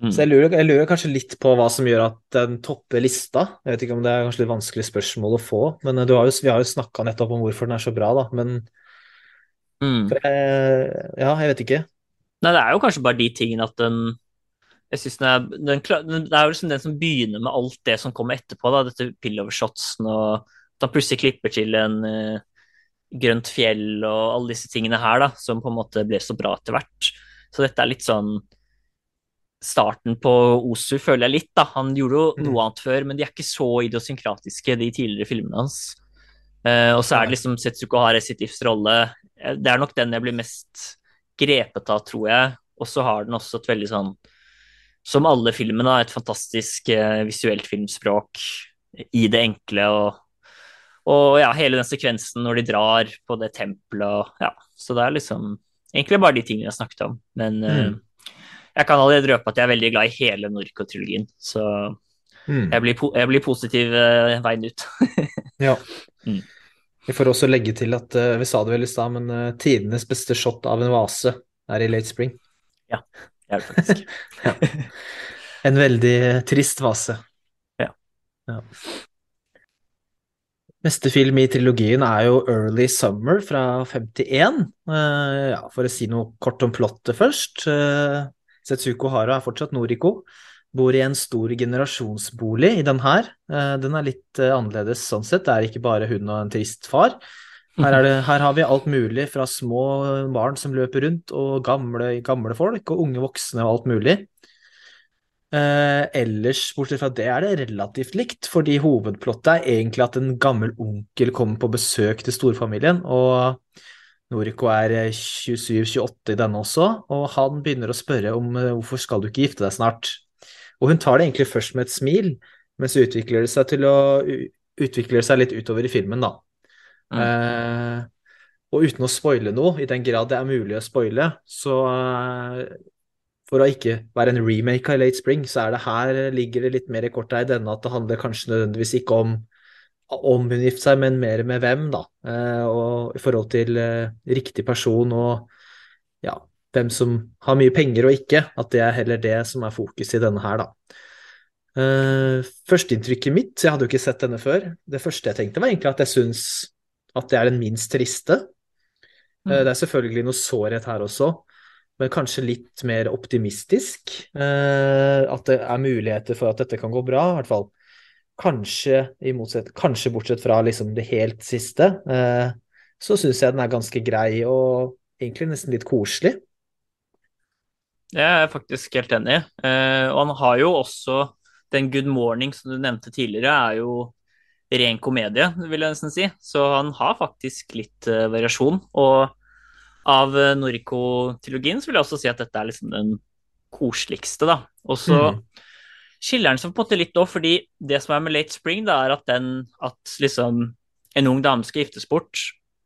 Mm. Så jeg lurer, jeg lurer kanskje litt på hva som gjør at den topper lista. Jeg vet ikke om det er kanskje litt vanskelig spørsmål å få, men eh, du har jo, vi har jo snakka nettopp om hvorfor den er så bra, da. Men Mm. jeg, ja, jeg vet ikke. Nei, det er jo kanskje bare de tingene at den jeg synes den er, den, den, er jo liksom den som begynner med alt det som kommer etterpå, da, dette pillover-shotsen og at han plutselig klipper til en uh, grønt fjell og alle disse tingene her, da, som på en måte ble så bra etter hvert. Så dette er litt sånn starten på Osu, føler jeg litt, da. Han gjorde jo Mm. noe annet før, men de er ikke så idiosynkratiske, de tidligere filmene hans. Uh, og så er det liksom Setsuko Hare sitt livs rolle. Eh, Det er nok den jeg blir mest grepet av, tror jeg. Og så har den også et veldig sånn, som alle filmene, et fantastisk eh, visuelt filmspråk i det enkle. Og, og ja, hele den sekvensen når de drar på det tempelet og ja. Så det er liksom egentlig bare de tingene jeg snakket om. Men mm. uh, jeg kan allerede røpe at jeg er veldig glad i hele Norco-trilogien. Så Mm. jeg blir, jeg blir positiv uh, veien ut. Ja. Mm. Vi får også legge til at uh, vi sa det vel i stad, men eh, tidenes beste shot av en vase er i Late Spring. Ja, er faktisk. ja. En veldig trist fase. Ja. ja. Neste film i trilogien er jo Early Summer fra 51. Uh, ja, for å si noe kort om plottet først. Uh, Setsuko Hara er fortsatt Noriko. Bor i en stor generasjonsbolig i den her. Uh, den er litt annerledes sånn sett. Det er ikke bare hun og en trist far. Her, det, her, har vi alt mulig, fra små barn som løper rundt, og gamle, gamle folk, og unge voksne og alt mulig. Eh, ellers, bortsett fra det, er det relativt likt, fordi hovedplottet er egentlig at en gammel onkel kommer på besøk til storfamilien, og Noriko er 27-28 i denne også, og han begynner å spørre om eh, hvorfor skal du ikke gifte deg snart? Og hun tar det egentlig først med et smil, men så utvikler det seg til å utvikle seg litt utover i filmen, da. Mm. Eh, og uten å spoile noe, i den grad det er mulig å spoile, så eh, for å ikke være en remake av Late Spring, så er det her ligger det litt mer i kortet i denne at det handler kanskje nødvendigvis ikke om om hun gifter seg, men mer med hvem, da. Eh, og i forhold til eh, riktig person og ja, hvem som har mye penger og ikke. At det er heller det som er fokuset i denne her, da. Uh, Førsteinntrykket mitt, jeg hadde jo ikke sett denne før, det første jeg tenkte var egentlig at jeg syns at det er den minst triste. Mm. Det er selvfølgelig noe sårhet her også, men kanskje litt mer optimistisk. Eh, at det er muligheter for at dette kan gå bra, i hvert fall. Kanskje, motsett, kanskje bortsett fra liksom det helt siste, eh, så syns jeg den er ganske grei og egentlig nesten litt koselig. Det er jeg faktisk helt enig. Og han har jo også den Good Morning som du nevnte tidligere, er jo ren komedie, vil jeg nesten si. Så han har faktisk litt uh, variasjon. Og av uh, Noriko-trilogien så vil jeg også si at dette er liksom den koseligste, da. Og så mm. skiller den seg på en måte litt òg, fordi det som er med Late Spring, da, er at den at liksom en ung dame skal giftes bort,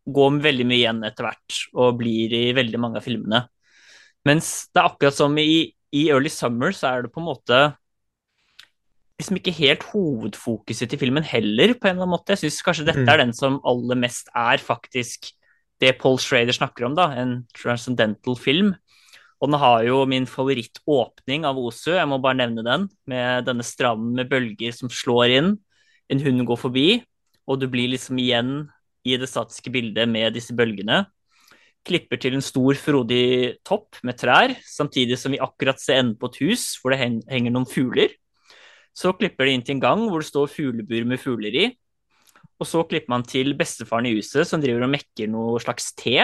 går veldig mye igjen etter hvert og blir i veldig mange av filmene. Mens det er akkurat som i, i Early Summer, så er det på en måte liksom ikke helt hovedfokuset til filmen heller, på en eller annen måte. Jeg syns kanskje dette mm. er den som aller mest er faktisk det Paul Schrader snakker om, da, en transcendental film. Og den har jo min favorittåpning av Osu, jeg må bare nevne den, med denne stranden med bølger som slår inn, en hund går forbi, og du blir liksom igjen i det statiske bildet med disse bølgene. Klipper til en stor, frodig topp med trær, samtidig som vi akkurat ser enden på et hus hvor det henger noen fugler. Så klipper de inn til en gang hvor det står fuglebur med fugler i. Og så klipper man til bestefaren i huset som driver og mekker noe slags te.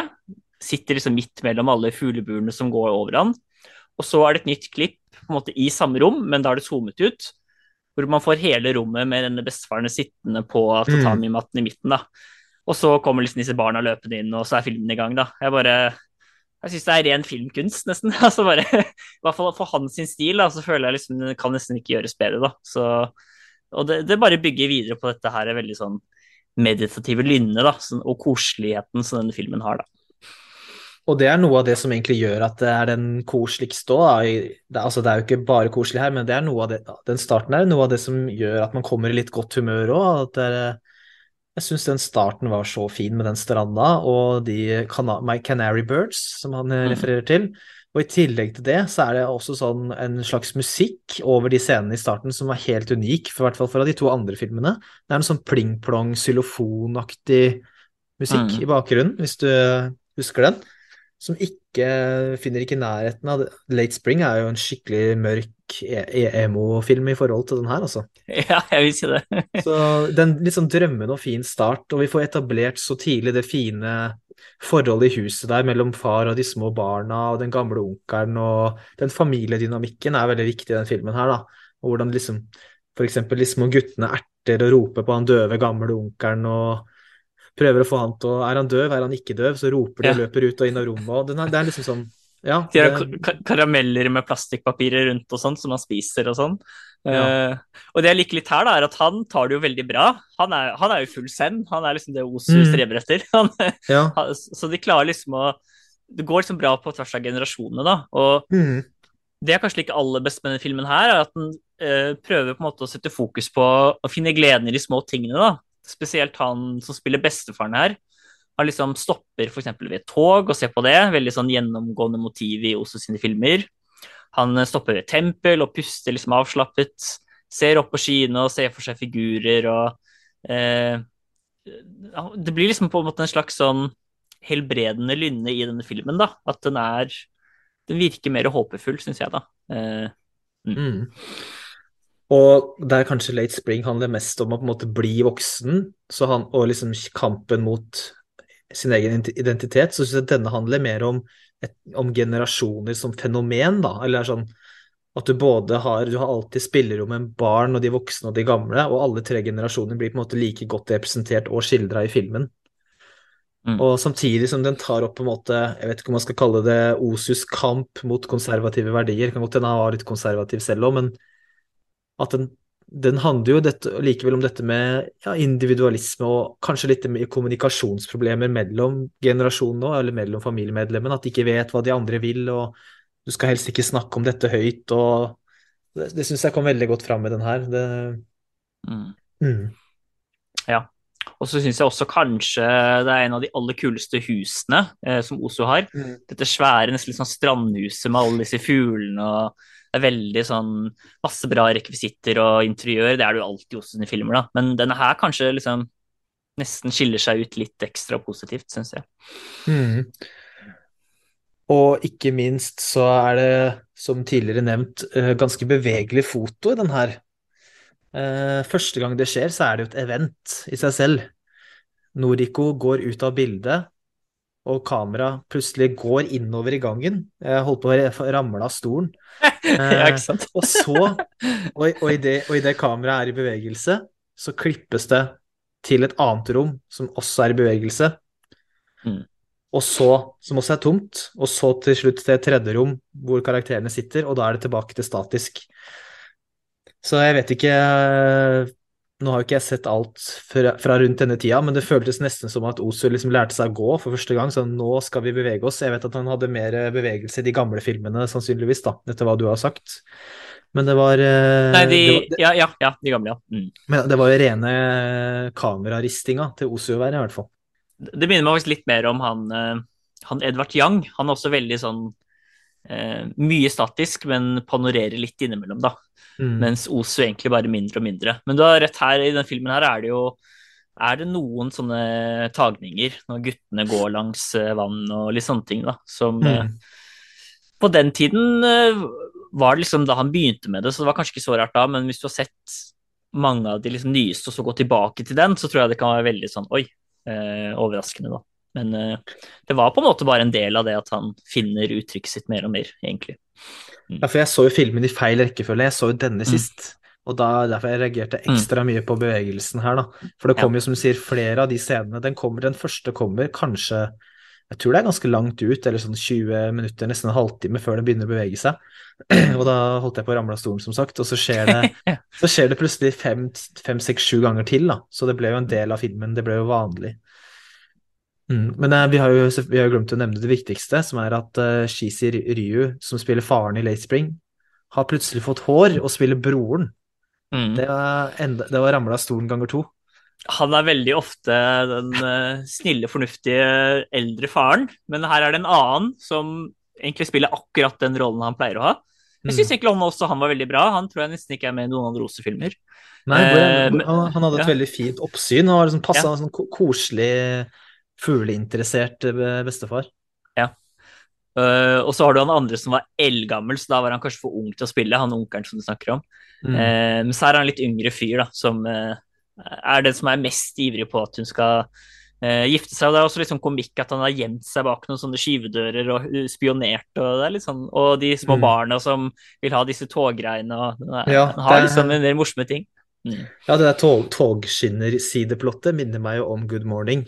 Sitter liksom midt mellom alle fugleburene som går over han. Og så er det et nytt klipp på en måte i samme rom, men da er det zoomet ut. Hvor man får hele rommet med denne bestefaren sittende på tatami-matten i midten. da. Og så kommer liksom disse barna løpende inn, og så er filmen i gang. da. Jeg bare jeg syns det er ren filmkunst, nesten. altså bare, I hvert fall for hans stil, da, så føler jeg liksom det kan nesten ikke gjøres bedre. da. Så, og det, det, bare bygger videre på dette her veldig sånn meditative lynnet da, sånn, og koseligheten som denne filmen har. da. Og det er noe av det som egentlig gjør at det er den koseligste òg. Det, altså, det er jo ikke bare koselig her, men det er noe av det, den starten er noe av det som gjør at man kommer i litt godt humør òg. Jeg syns den starten var så fin med den stranda og de My Canary Birds som han eh, mm. refererer til. Og i tillegg til det så er det også sånn en slags musikk over de scenene i starten som var helt unik, for hvert fall fra de to andre filmene. Det er en sånn pling-plong, xylofonaktig musikk mm. i bakgrunnen, hvis du husker den. Som ikke finner ikke nærheten av det. Late Spring er jo en skikkelig mørk E- emo-film i forhold til den her, altså. Ja, jeg vil si det. så den litt sånn drømmende og fin start, og vi får etablert så tidlig det fine forholdet i huset der mellom far og de små barna og den gamle onkelen, og den familiedynamikken er veldig viktig i den filmen her, da. Og hvordan liksom for eksempel de små guttene erter og roper på han døve, gamle onkelen og prøver å få han til å Er han døv, er han ikke døv? Så roper de og løper ut og inn av rommet, og er, det er liksom sånn ja, de har karameller med plastikkpapirer rundt og sånn, som han spiser og sånn. Ja. Uh, og det jeg liker litt her, da, er at han tar det jo veldig bra. Han er, han er jo full send. Han er liksom det Osu mm. streber etter. Han, ja. så de klarer liksom å Det går liksom bra på tvers av generasjonene, da. Og mm. det er kanskje ikke aller best med denne filmen her, er at den uh, prøver på en måte å sette fokus på å finne gleden i de små tingene, da. Spesielt han som spiller bestefaren her Han liksom stopper f.eks. ved et tog og ser på det. Veldig sånn gjennomgående motiv i Oso sine filmer. Han stopper ved et tempel og puster liksom avslappet. Ser opp på skyene og ser for seg figurer og eh, Det blir liksom på en måte en slags sånn helbredende lynne i denne filmen, da. At den er Den virker mer håpefull, syns jeg, da. Eh, mm. Mm. Og der kanskje Late Spring handler mest om å på en måte bli voksen, han, og liksom kampen mot sin egen identitet, så syns jeg denne handler mer om, et, om generasjoner som fenomen, da. Eller sånn at du både har Du har alltid spillerom med barn og de voksne og de gamle, og alle tre generasjoner blir på en måte like godt representert og skildra i filmen. Mm. Og samtidig som den tar opp på en måte, jeg vet ikke om man skal kalle det Osus kamp mot konservative verdier, kan godt hende han var litt konservativ selv òg, men at den, den handler jo dette, likevel om dette med ja, individualisme og kanskje litt med kommunikasjonsproblemer mellom generasjonene eller mellom familiemedlemmene. At de ikke vet hva de andre vil, og du skal helst ikke snakke om dette høyt. og Det, det syns jeg kom veldig godt fram med den her. Det, mm. Mm. Ja. Og så syns jeg også kanskje det er en av de aller kuleste husene eh, som Oslo har. Mm. Dette svære, nesten litt sånn strandhuset med alle disse fuglene og det er veldig sånn masse bra rekvisitter og interiør. Det er det jo alltid hos sine filmer, da. Men denne her kanskje liksom nesten skiller seg ut litt ekstra positivt, syns jeg. Mm. Og ikke minst så er det, som tidligere nevnt, eh, ganske bevegelig foto i den her. Eh, første gang det skjer, så er det jo et event i seg selv. Noriko går ut av bildet, og kameraet plutselig går innover i gangen. Jeg holdt på å ramle av stolen. ja, ikke sant? Eh, og så, og, og, i det, og i det kameraet er i bevegelse, så klippes det til et annet rom som også er i bevegelse. Mm. Og så, som også er tomt, og så til slutt til et tredje rom hvor karakterene sitter, og da er det tilbake til statisk. Så jeg vet ikke nå har jo ikke jeg sett alt fra, fra, rundt denne tida, men det føltes nesten som at Osu liksom lærte seg å gå for første gang. Så nå skal vi bevege oss. Jeg vet at han hadde mer bevegelse i de gamle filmene, sannsynligvis, da, etter hva du har sagt. Men det var eh, Nei, de, det var, ja, ja, ja, de gamle, ja. Mm. Men det var jo rene kameraristinga til Osu å være, i hvert fall. Det minner meg faktisk litt mer om han, eh, han Edvard Young. Han er også veldig sånn eh, mye statisk, men panorerer litt innimellom, da. Mm. Mens Osu egentlig bare mindre og mindre. Men du har rett her, i denne filmen her er det jo er det noen sånne tagninger når guttene går langs eh, vann og litt sånne ting, da, som mm. eh, På den tiden eh, var det liksom da han begynte med det, så det var kanskje ikke så rart da, men hvis du har sett mange av de liksom nyeste og så gå tilbake til den, så tror jeg det kan være veldig sånn oi, uh, overraskende, da. Men det var på en måte bare en del av det at han finner uttrykket sitt mer og mer, egentlig. Mm. Ja, for jeg så jo filmen i feil rekkefølge. Jeg så jo denne mm. sist. Og da, derfor jeg reagerte mm. ekstra mye på bevegelsen her, da. For det kommer jo, som du sier, flere av de scenene. Den, kommer, den første kommer kanskje Jeg tror det er ganske langt ut, eller sånn 20 minutter, nesten en halvtime før den begynner å bevege seg. Og da holdt jeg på å ramle av stolen, som sagt. Og så skjer det, så skjer det plutselig fem, fem, seks, sju ganger til, da. Så det ble jo en del av filmen. Det ble jo vanlig. Mm. Men uh, vi, har jo, vi, har jo, glemt å nevne det viktigste, som er at uh, Shizi Ryu, som spiller faren i Late Spring, har plutselig fått hår og spiller broren. Mm. Det var, enda, det var ramla stolen ganger to. Han er veldig ofte den uh, snille, fornuftige eldre faren, men her er det en annen som egentlig spiller akkurat den rollen han pleier å ha. Jeg syns mm. egentlig han også han var veldig bra. Han tror jeg nesten ikke er med i noen andre Rose-filmer. Nei, han, han, hadde et ja. veldig fint oppsyn og var liksom passa ja. sånn koselig fugleinteressert eh, bestefar. Ja. Uh, og så har du han andre som var eldgammel, så da var han kanskje for ung til å spille, han onkelen som du snakker om. Mm. Uh, men så er han en litt yngre fyr, da, som uh, er den som er mest ivrig på at hun skal gifte seg. Og det er også litt sånn komikk at han har gjemt seg bak noen sånne skyvedører og spionert, og det er litt sånn Og de små mm. barna som vil ha disse toggreiene, og ja, han har liksom en del morsomme ting. Mm. Ja, det der tog, togskinnersideplottet minner meg jo om Good Morning.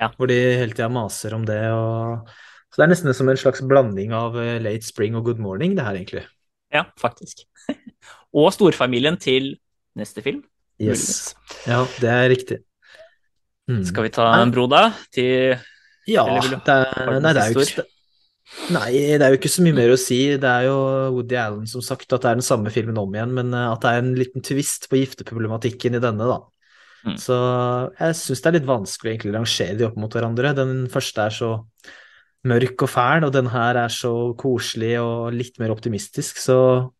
Ja. Hvor de hele tida maser om det. Og... Så det er nesten som en slags blanding av eh, Late Spring og Good Morning, det her egentlig. Ja, faktisk. og storfamilien til neste film. Yes. Ja, det er riktig. Mm. Skal vi ta en bro, da? Til Ja, det er, nei, det er jo ikke Nei, det er jo ikke så mye mer å si. Det er jo Woody Allen som sagt at det er den samme filmen om igjen, men eh, at det er en liten twist på gifteproblematikken i denne, da. Mm. Så jeg syns det er litt vanskelig å rangere de opp mot hverandre. Den første er så mørk og fæl, og den her er så koselig og litt mer optimistisk, så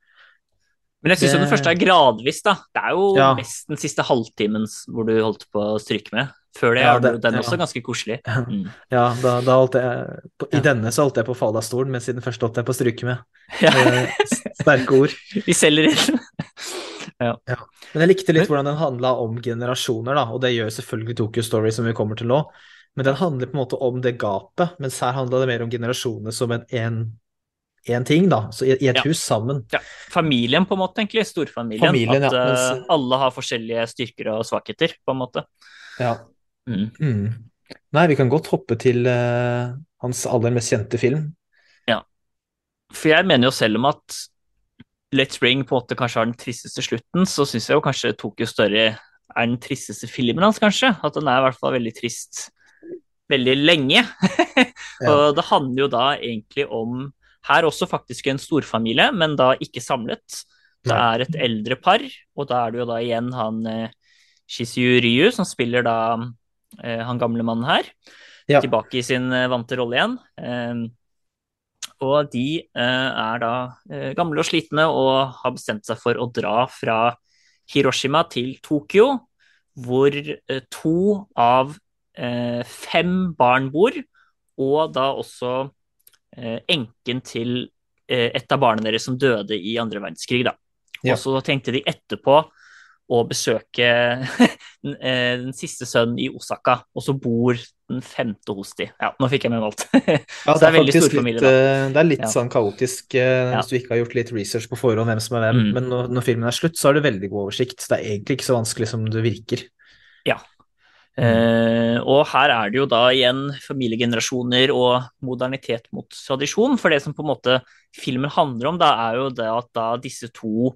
Men jeg syns Det- den første er gradvis, da. Det er jo Ja. mest den siste halvtimen hvor du holdt på å stryke med. Før det Ja, det- den ja. også ganske koselig. Mm. Ja, da, da holdt jeg på, I denne så holdt jeg på å falle av stolen, men siden den første holdt jeg på å stryke med. Ja. Eh, Sterke ord. Vi selger inn. Men jeg likte litt hvordan den handla om generasjoner, da, og det gjør selvfølgelig Tokyo Story, som vi kommer til nå. Men den handler på en måte om det gapet, mens her handla det mer om generasjoner som en, en, en ting, da. Så i, et Ja. hus sammen. Familien, på en måte, egentlig. Storfamilien. Familien, At ja, eh, mens- alle har forskjellige styrker og svakheter, på en måte. Ja. Mm. Mm. Nei, vi kan godt hoppe til uh, hans aller mest kjente film. Ja. For jeg mener jo selv om at Let's Spring på en måte kanskje har den tristeste slutten, så syns jeg jo kanskje Tokyo Story er den tristeste filmen hans, kanskje. At den er i hvert fall veldig trist veldig lenge. Og det handler jo da egentlig om her også faktisk en storfamilie, men da ikke samlet. Det er et eldre par, og da er det jo da igjen han Shizu Ryu som spiller da eh, han gamle mannen her, Ja. tilbake i sin eh, vante rolle igjen. Og de eh, er da eh, gamle og slitne og har bestemt seg for å dra fra Hiroshima til Tokyo, hvor eh, to av fem barn bor, og da også enken til et av barna deres som døde i andre verdenskrig. Da. Og så tenkte de etterpå å besøke den, eh, siste sønnen i Osaka, og så bor den femte hos de. Ja, nå fikk jeg med alt. Ja, det er veldig stor storfamilie, litt, da. Det er litt Ja. sånn kaotisk eh, Ja. hvis du ikke har gjort litt research på forhånd hvem som er hvem, Mm. men når, når filmen er slutt, så har du veldig god oversikt. Det er egentlig ikke så vanskelig som det virker. Eh, og her er det jo da igjen familiegenerasjoner og modernitet mot tradisjon. For det som på en måte filmen handler om, da er jo det at da disse to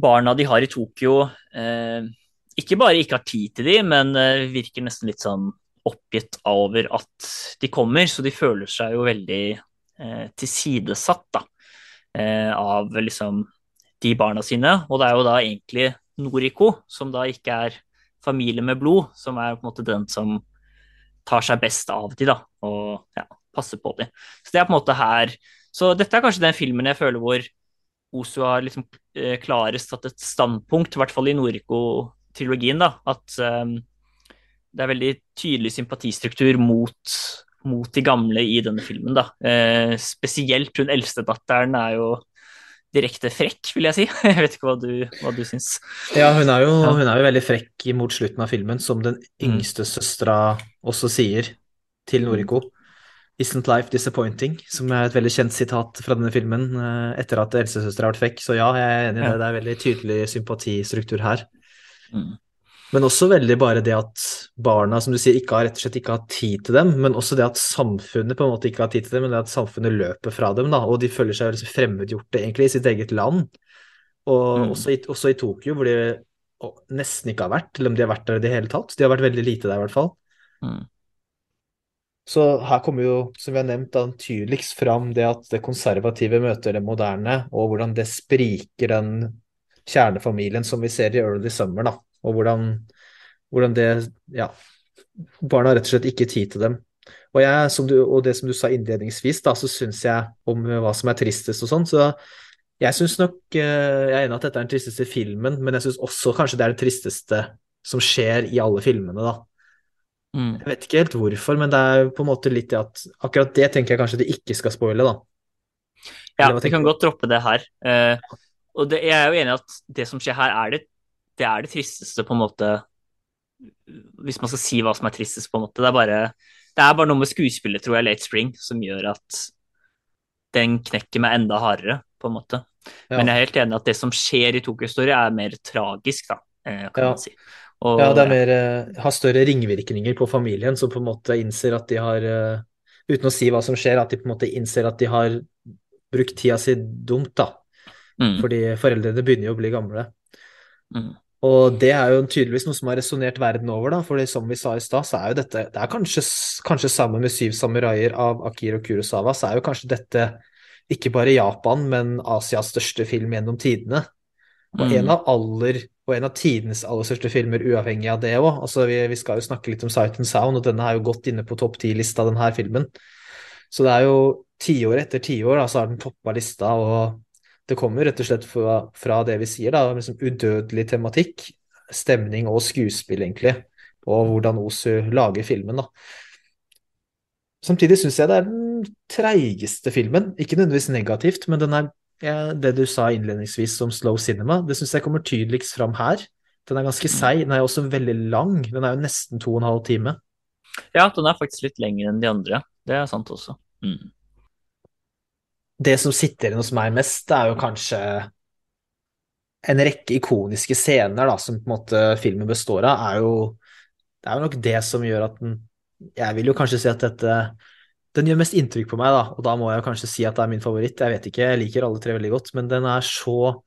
barna de har i Tokyo, eh, ikke bare ikke har tid til de, men eh, virker nesten litt sånn oppgitt over at de kommer. Så de føler seg jo veldig eh, tilsidesatt da, av liksom de barna sine. Og det er jo da egentlig Noriko, som da ikke er familie med blod, som er på en måte den som tar seg best av de da, og ja, passer på de. Så det er på en måte her Så dette er kanskje den filmen jeg føler hvor Osu har liksom eh, klarest tatt et standpunkt, i hvert fall i Noriko-trilogien, da, at um, det er veldig tydelig sympatistruktur mot, mot de gamle i denne filmen, da. Uh, spesielt hun eldstedatteren er jo direkte frekk, vil jeg si. Jeg vet ikke hva du, hva du syns. Ja, hun er, jo, Ja. hun er jo veldig frekk mot slutten av filmen, som den yngste søstera også sier til Noriko. Isn't life disappointing? Som er et veldig kjent sitat fra denne filmen eh, etter at helsesøster har vært fekk, Så ja, jeg er enig i det. Det er veldig tydelig sympatistruktur her. Mm. Men også veldig bare det at barna, som du sier, ikke har, rett og slett ikke har tid til dem, men også det at samfunnet på en måte ikke har tid til dem, men det at samfunnet løper fra dem, da, og de føler seg liksom fremmedgjorte egentlig i sitt eget land. Og Mm. også, i, også i Tokyo, hvor de nesten ikke har vært, eller om de har vært der i det hele tatt. De har vært veldig lite der, i hvert fall. Mm. Så her kommer jo, som vi har nevnt, da, tydeligst fram det at det konservative møter det moderne, og hvordan det spriker den kjernefamilien som vi ser i Early Summer, da. Og hvordan, hvordan det Ja. Barna har rett og slett ikke tid til dem. Og, jeg, du, og det som du sa innledningsvis, da, så syns jeg om hva som er tristest og sånn, så jeg syns nok eh, Jeg er enig at dette er den tristeste filmen, men jeg syns også kanskje det er det tristeste som skjer i alle filmene, da. Mm. Jeg vet ikke helt hvorfor, men det er på en måte litt det at Akkurat det tenker jeg kanskje de ikke skal spoile, da. Ja, vi kan godt droppe det her. Uh, og det, jeg er jo enig i at det som skjer her, er det, det er det tristeste, på en måte Hvis man skal si hva som er tristest, på en måte. Det er bare, det er bare noe med skuespillet, tror jeg, Late Spring, som gjør at den knekker meg enda hardere, på en måte. Ja. Men jeg er helt enig i at det som skjer i Tokyo Story, er mer tragisk, da, eh, kan Ja. man si. Og, Ja, det er mer eh, Har større ringvirkninger på familien, som på en måte innser at de har eh, Uten å si hva som skjer, at de på en måte innser at de har brukt tida si dumt, da. mm, Fordi foreldrene begynner jo å bli gamle. mm, Og det er jo tydeligvis noe som har resonnert verden over, da. For som vi sa i stad, så er jo dette Det er kanskje, kanskje sammen med Syv samuraier av Akiro Kurosawa, så er jo kanskje dette ikke bare Japan, men Asias største film gjennom tidene. Og mm. en av aller og en av tidenes aller største filmer uavhengig av det òg. Altså, vi, vi, skal jo snakke litt om Sight and Sound, og denne er jo godt inne på topp ti-lista, denne filmen. Så det er jo tiår etter tiår, så har den toppa lista, og det kommer rett og slett fra, fra det vi sier, da, liksom udødelig tematikk, stemning og skuespill, egentlig, og hvordan Osu lager filmen, da. Samtidig syns jeg det er den treigeste filmen, ikke nødvendigvis negativt, men den er det du sa innledningsvis om slow cinema, det syns jeg kommer tydeligst fram her. Den er ganske mm. seig. Den er også veldig lang. Den er jo nesten to og en halv time. Ja, den er faktisk litt lengre enn de andre. Det er sant også. Mm. Det som sitter igjen hos meg mest, det er jo kanskje en rekke ikoniske scener da, som på en måte filmen består av, er jo Det er jo nok det som gjør at den Jeg vil jo kanskje si at dette den gjør mest inntrykk på meg, da, og da må jeg kanskje si at det er min favoritt. Jeg vet ikke, jeg liker alle tre veldig godt, men den er så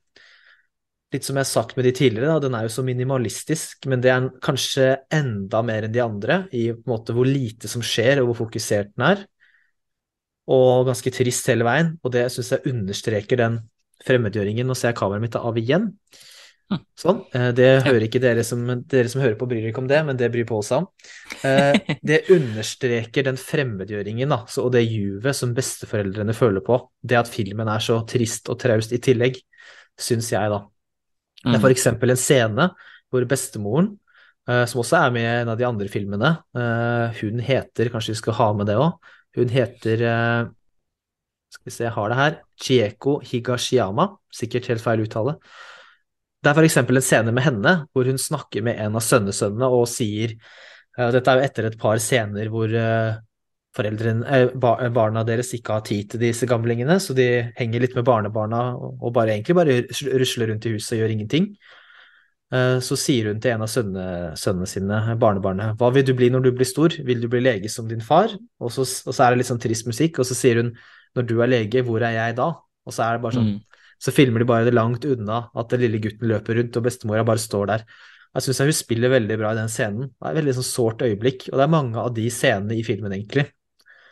Litt som jeg har sagt med de tidligere, da, den er jo så minimalistisk, men det er kanskje enda mer enn de andre i en måte hvor lite som skjer, og hvor fokusert den er. Og ganske trist hele veien, og det syns jeg understreker den fremmedgjøringen. Nå ser jeg kameraet mitt av igjen. Sånn. Eh, det hører ikke dere som, dere som hører på, bryr dere ikke om det, men det bryr på seg om. Eh, det understreker den fremmedgjøringen da, og det juvet som besteforeldrene føler på. Det at filmen er så trist og traust i tillegg, syns jeg, da. Det er f.eks. eksempel en scene hvor bestemoren, eh, som også er med i en av de andre filmene, hun heter Kanskje vi skal ha med det òg. Hun heter Skal vi se, jeg har det her. Chieko Higashiyama. Sikkert helt feil uttale. Det er f.eks. en scene med henne hvor hun snakker med en av sønnesønnene og sier uh, Dette er jo etter et par scener hvor uh, uh, barna deres ikke har tid til disse gamlingene, så de henger litt med barnebarna og bare, egentlig bare rusler rundt i huset og gjør ingenting. Så sier hun til en av sønnene sine, barnebarnet, hva vil du bli når du blir stor, vil du bli lege som din far? Og så, og så er det litt sånn trist musikk, og så sier hun, når du er lege, hvor er jeg da? Og så er det bare sånn, mm så filmer de bare det langt unna at den lille gutten løper rundt, og bestemora bare står der. Jeg syns hun spiller veldig bra i den scenen. Det er et veldig sånn sårt øyeblikk, og det er mange av de scenene i filmen, egentlig.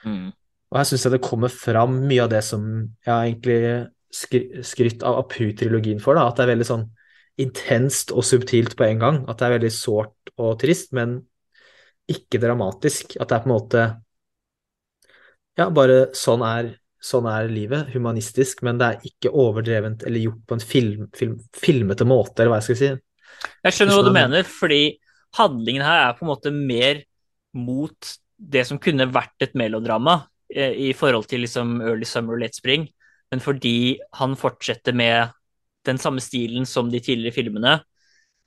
Mm. Og her syns jeg det kommer fram mye av det som jeg har egentlig skrytt av Apu-trilogien for, da, at det er veldig sånn intenst og subtilt på en gang. At det er veldig sårt og trist, men ikke dramatisk. At det er på en måte Ja, bare sånn er sånn er livet, humanistisk, men det er ikke overdrevent eller gjort på en film, film, filmete måte, eller hva jeg skal si. Jeg skjønner hva du mener, fordi handlingen her er på en måte mer mot det som kunne vært et melodrama eh, i forhold til liksom Early Summer, Late Spring, men fordi han fortsetter med den samme stilen som de tidligere filmene,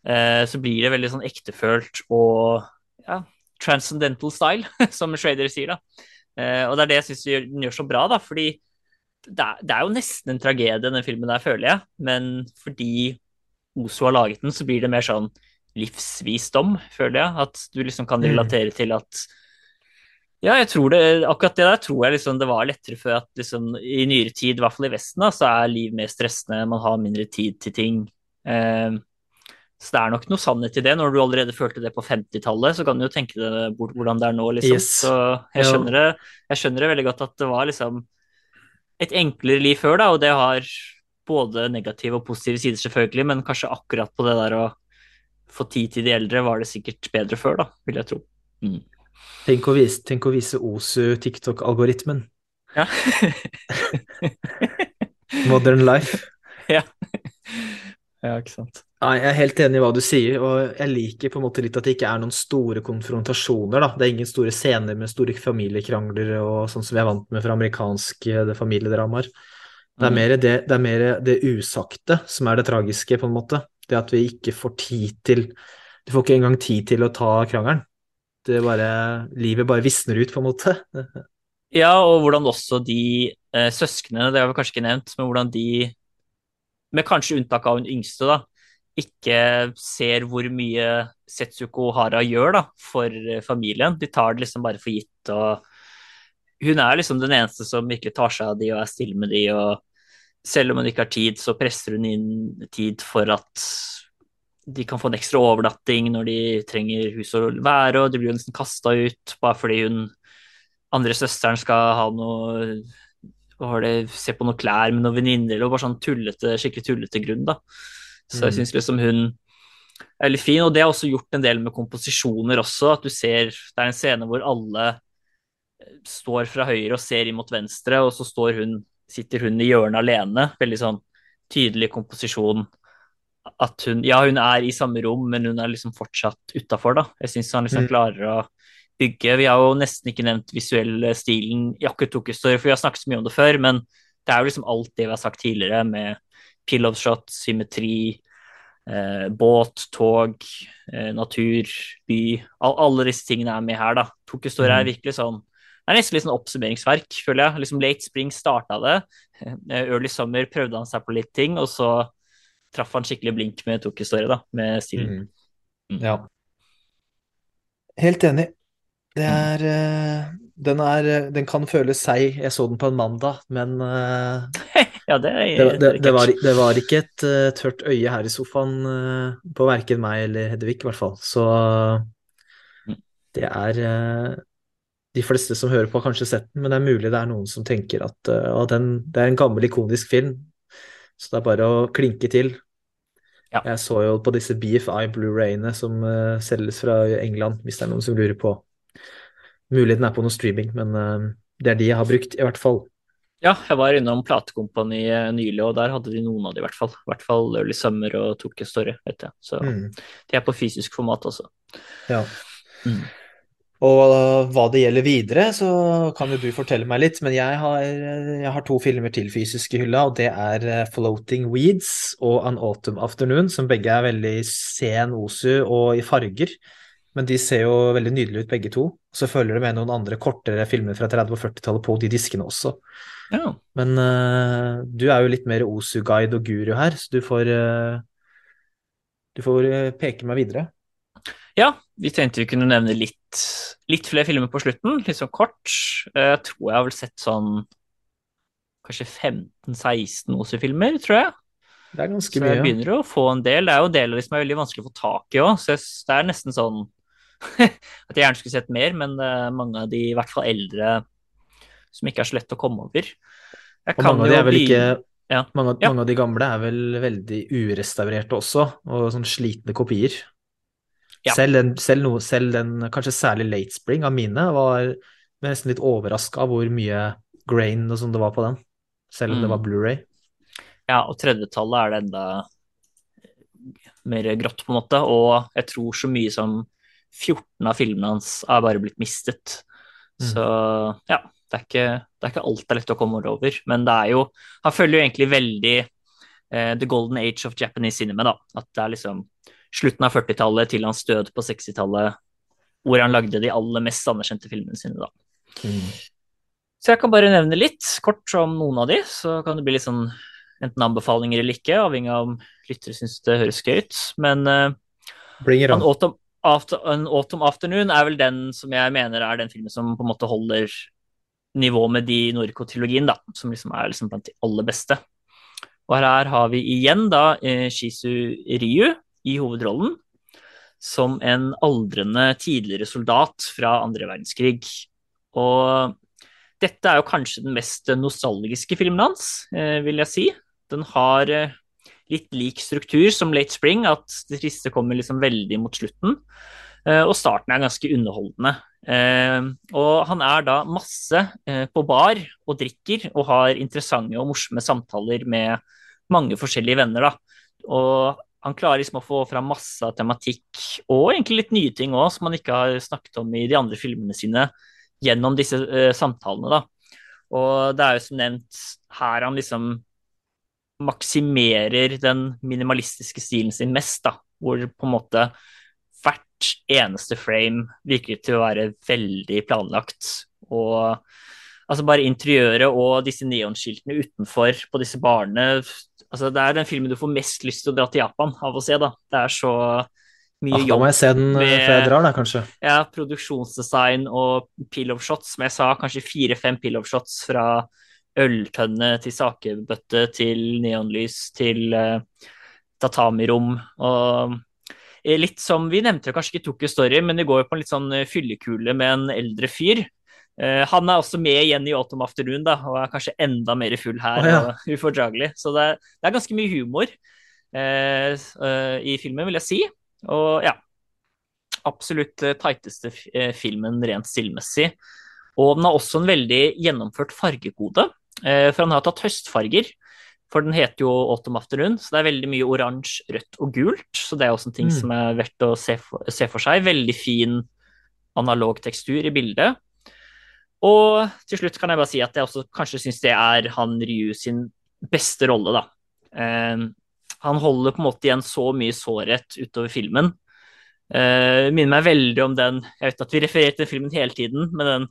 eh, så blir det veldig sånn ektefølt og ja, transcendental style, som Shrader sier, da. Uh, og det er det jeg syns den gjør så bra, da, fordi det er, det er, jo nesten en tragedie, den filmen der, føler jeg. Men fordi Oso har laget den, så blir det mer sånn livsvisdom, føler jeg. At du liksom kan mm. relatere til at Ja, jeg tror det Akkurat det der tror jeg liksom det var lettere før at liksom i nyere tid, i hvert fall i Vesten, da, så er liv mer stressende, man har mindre tid til ting. Uh, så det er nok noe sannhet i det. Når du allerede følte det på 50-tallet, så kan du jo tenke deg hvordan det er nå, liksom. Yes. Så jeg skjønner, det, jeg skjønner, det, veldig godt at det var liksom et enklere liv før, da, og det har både negative og positive sider, selvfølgelig, men kanskje akkurat på det der å få tid til de eldre var det sikkert bedre før, da, vil jeg tro. Mm. Tenk, å vise, tenk å vise Osu TikTok-algoritmen. Ja. Modern life. Ja. Ja, ikke sant. Nei, Jeg er helt enig i hva du sier, og jeg liker på en måte litt at det ikke er noen store konfrontasjoner. da. Det er ingen store scener med store familiekrangler og sånn som vi er vant med fra amerikanske familiedramaer. Det er, mm. mer det, det er mer det usagte som er det tragiske, på en måte. Det at vi ikke får tid til Du får ikke engang tid til å ta krangelen. Det bare, livet bare visner ut, på en måte. Ja, og hvordan også de eh, søsknene, det har vi kanskje ikke nevnt, men hvordan de, med kanskje unntak av hun yngste, da, ikke ser hvor mye Setsuko Hara gjør da, for eh, familien. De tar det liksom bare for gitt. og Hun er liksom den eneste som virkelig tar seg av de og er stille med de. og Selv om hun ikke har tid, så presser hun inn tid for at de kan få en ekstra overnatting når de trenger hus å være, og de blir jo nesten kasta ut bare fordi hun andre søsteren skal ha noe har det, se på noen klær med noen venninner, eller bare sånn tullete, skikkelig tullete grunn, da. Så jeg mm. syns liksom hun er veldig fin. Og det har også gjort en del med komposisjoner også. At du ser Det er en scene hvor alle står fra høyre og ser inn mot venstre, og så hun, sitter hun i hjørnet alene. Veldig sånn tydelig komposisjon. At hun Ja, hun er i samme rom, men hun er liksom fortsatt utafor, da. Jeg syns han liksom mm. klarer å bygge. Vi har jo nesten ikke nevnt visuell stilen i akkurat Story, for vi har snakket så mye om det før, men det er jo liksom alt det vi har sagt tidligere, med pill of shot, symmetri, eh, båt, tog, eh, natur, by. All, alle disse tingene er med her, da. Tokyo Story er mm. virkelig sånn det er nesten litt sånn oppsummeringsverk, føler jeg. Liksom Late Spring starta det. Eh, Early Summer prøvde han seg på litt ting, og så traff han skikkelig blink med Tokyo Story, da, med stilen. Mm. Mm. Ja. Helt enig. Det er mm. Den er Den kan føles seig. Jeg så den på en mandag, men uh, ja, det, er, det, det, var, det, var, ikke et tørt øye her i sofaen på verken meg eller Hedvig, i hvert fall. Så mm. det er De fleste som hører på, har kanskje sett den, men det er mulig det er noen som tenker at, at den, det er en gammel, ikonisk film. Så det er bare å klinke til. Ja. Jeg så jo på disse BFI Blu-rayene som selges fra England, hvis det er noen som lurer på Muligheten er på noe streaming, men uh, det er de jeg har brukt, i hvert fall. Ja, jeg var innom platekompani eh, nylig, og der hadde de noen av de i hvert fall. I hvert fall Early Summer og Tokyo Story, vet jeg. Så mm. de er på fysisk format altså. Ja. Mm. Og uh, hva det gjelder videre, så kan jo du fortelle meg litt, men jeg har, jeg har to filmer til fysisk i hylla, og det er Floating Weeds og An Autumn Afternoon, som begge er veldig sen osu og i farger. Men de ser jo veldig nydelige ut, begge to. Så følger det med noen andre kortere filmer fra 30- og 40-tallet på de diskene også. Ja. Men uh, du er jo litt mer Osu-guide og guru her, så du får, uh, du får uh, peke meg videre. Ja, vi tenkte vi kunne nevne litt, litt flere filmer på slutten, litt sånn kort. Jeg tror jeg har vel sett sånn kanskje 15-16 Osu-filmer, tror jeg. Det er ganske så mye. Så jeg begynner å få en del. Det er jo en del av de som er veldig vanskelig å få tak i òg, så det er nesten sånn at jeg gjerne skulle sett mer, men uh, mange av de, i hvert fall eldre, som ikke er så lett å komme over. Jeg og mange av ikke ja. Mange, ja. mange, av de gamle er vel veldig urestaurerte også, og sånn slitne kopier. Ja. Selv, den, selv, noe, selv, den, kanskje særlig Late Spring av mine, var nesten litt overraska av hvor mye grain og sånn det var på den, selv om mm. det var Blu-ray. Ja, og tredjetallet er det enda mer grått, på en måte, og jeg tror så mye som 14 av filmene hans er bare blitt mistet. Mm. Så ja, det er, ikke, det er ikke alt det er lett å komme over. Men det er jo Han følger jo egentlig veldig eh, the golden age of Japanese cinema, da. At det er liksom slutten av 40-tallet til hans død på 60-tallet, hvor han lagde de aller mest anerkjente filmene sine, da. Mm. Så jeg kan bare nevne litt kort om noen av de, så kan det bli litt sånn enten anbefalinger eller ikke, avhengig av om lyttere syns det høres gøy ut. Men uh, han, Autumn, After, An Autumn Afternoon er vel den som jeg mener er den filmen som på en måte holder nivå med de Norco-trilogien, da, som liksom er liksom blant de aller beste. Og her har vi igjen da eh, Shizu Ryu i hovedrollen, som en aldrende tidligere soldat fra andre verdenskrig. Og dette er jo kanskje den mest nostalgiske filmen hans, eh, vil jeg si. Den har eh, litt lik struktur som Late Spring, at det triste kommer liksom veldig mot slutten. Eh, og starten er ganske underholdende. Eh, og han er da masse eh, på bar og drikker og har interessante og morsomme samtaler med mange forskjellige venner. da. Og han klarer liksom å få fram masse tematikk og egentlig litt nye ting òg, som han ikke har snakket om i de andre filmene sine gjennom disse samtalene. da. Og det er jo som nevnt her han liksom maksimerer den minimalistiske stilen sin mest, da, hvor på en måte hvert eneste frame virker til å være veldig planlagt. Og altså bare interiøret og disse neonskiltene utenfor på disse barene altså Det er den filmen du får mest lyst til å dra til Japan av å se. da. Det er så mye ah, jobb. Da må jeg se den med, før jeg drar, da, kanskje. Ja, produksjonsdesign og pill-off shots, som jeg sa, kanskje fire-fem pill-off shots fra øltønne til sakebøtte til neonlys til uh, tatamirom. Og eh, litt som vi nevnte, kanskje ikke tok i Story, men det går jo på en litt sånn eh, fyllekule med en eldre fyr. Uh, han er også med igjen i Autumn Afternoon da, og er kanskje enda mer full her. Oh, ja. og ufordragelig. Så det er, det er, ganske mye humor uh, uh, i filmen, vil jeg si. Og ja, absolutt tighteste filmen rent stillmessig. Og den har også en veldig gjennomført fargekode, for han har tatt høstfarger. For den heter jo Autumn Afternoon, så det er veldig mye oransje, rødt og gult. Så det er også en ting mm. som er verdt å se for, se for, seg. Veldig fin analog tekstur i bildet. Og til slutt kan jeg bare si at jeg også kanskje syns det er han Ryu sin beste rolle, da. Eh, han holder på en måte igjen så mye sårhet utover filmen. Eh, minner meg veldig om den Jeg vet at vi refererer til filmen hele tiden, men den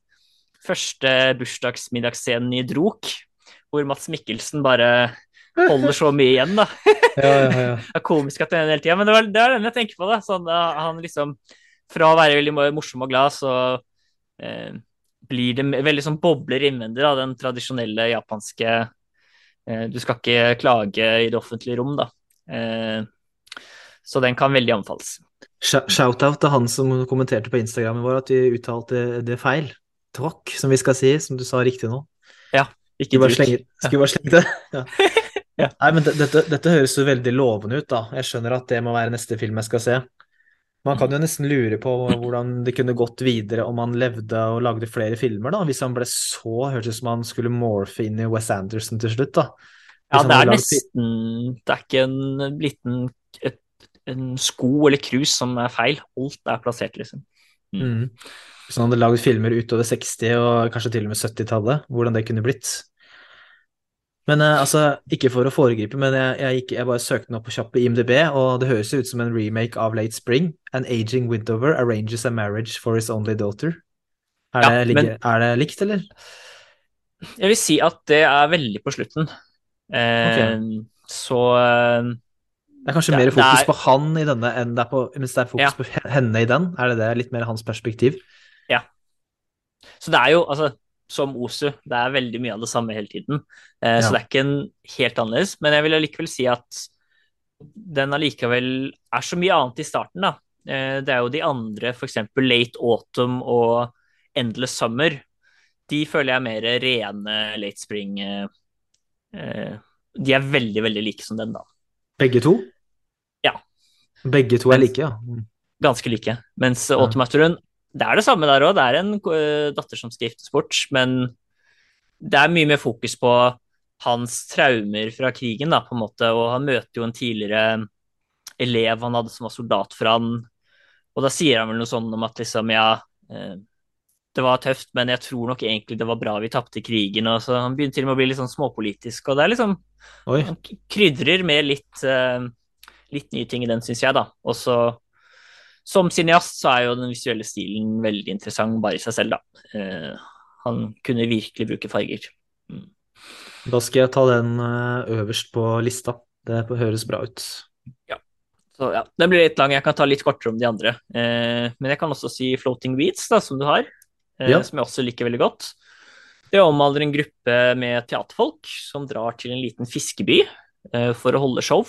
første bursdagsmiddagsscenen i Drok, hvor Mats Mikkelsen bare holder så mye igjen, da. ja, ja, ja. Det er komisk at det er den hele tida, men det, var, det er den jeg tenker på. da, sånn, Han liksom Fra å være veldig morsom og glad, så eh, blir det veldig sånn bobler innvendig, da, den tradisjonelle japanske eh, Du skal ikke klage i det offentlige rom, da. Eh, så den kan veldig anbefales. Shout-out til han som kommenterte på Instagrammen vår at vi uttalte det feil. Tråkk, som vi skal si, som du sa riktig nå. Ja, ikke bare skulle bare slenge det. Ja. ja. Nei, men dette, dette, høres jo veldig lovende ut, da. Jeg skjønner at det må være neste film jeg skal se. Man kan jo nesten lure på hvordan det kunne gått videre om han levde og lagde flere filmer, da. Hvis han ble så Hørtes ut som han skulle morfe inn i West Anderson til slutt, da. Hvis ja, det er nesten Det er ikke en liten et, en sko eller krus som er feil. Alt er plassert, liksom. Mm. Mm. Hvis han hadde lagd filmer utover 60- og kanskje til og med 70-tallet, hvordan det kunne blitt. Men eh, altså, ikke for å foregripe, men jeg, jeg, gikk, jeg bare søkte den opp på kjapp på IMDb, og det høres ut som en remake av Late Spring. An aging widower arranges a marriage for his only daughter. Er, ja, det, men, er det, likt, eller? Jeg vil si at det er veldig på slutten. Eh, okay. Så eh, det er kanskje det, mer fokus er, på han i denne enn det er på, mens det er fokus ja. på henne i den? Er det det litt mer hans perspektiv? Ja. Så det er jo, altså, som Osu, det er veldig mye av det samme hele tiden. Eh, ja. Så det er ikke en helt annerledes. Men jeg vil allikevel si at den allikevel er så mye annet i starten, da. Eh, det er jo de andre, f.eks. Late Autumn og Endless Summer. De føler jeg er mer rene Late Spring. Eh, eh, de er veldig, veldig like som den, da. Begge to? Begge to er like, ja. Mm. Ganske like. Mens ja. Automaturun det er det samme der òg. Det er en uh, datter som skal giftes bort, men det er mye mer fokus på hans traumer fra krigen, da, på en måte. Og han møter jo en tidligere elev han hadde som var soldat for han. Og da sier han vel noe sånn om at liksom, ja uh, det var tøft, men jeg tror nok egentlig det var bra vi tapte krigen. Og så han begynner til og med å bli litt sånn småpolitisk, og det er liksom Oi. Han krydrer med litt, uh, litt nye ting i den, syns jeg, da. Og så som cineast så er jo den visuelle stilen veldig interessant bare i seg selv, da. Eh, han kunne virkelig bruke farger. Mm. Da skal jeg ta den eh, øverst på lista. Det høres bra ut. Ja. Så ja, Den blir litt lang, jeg kan ta litt kortere om de andre. Eh, men jeg kan også si Floating Weeds, da, som du har, Eh, ja. som jeg også liker veldig godt. Det omhandler en gruppe med teaterfolk som drar til en liten fiskeby for å holde show.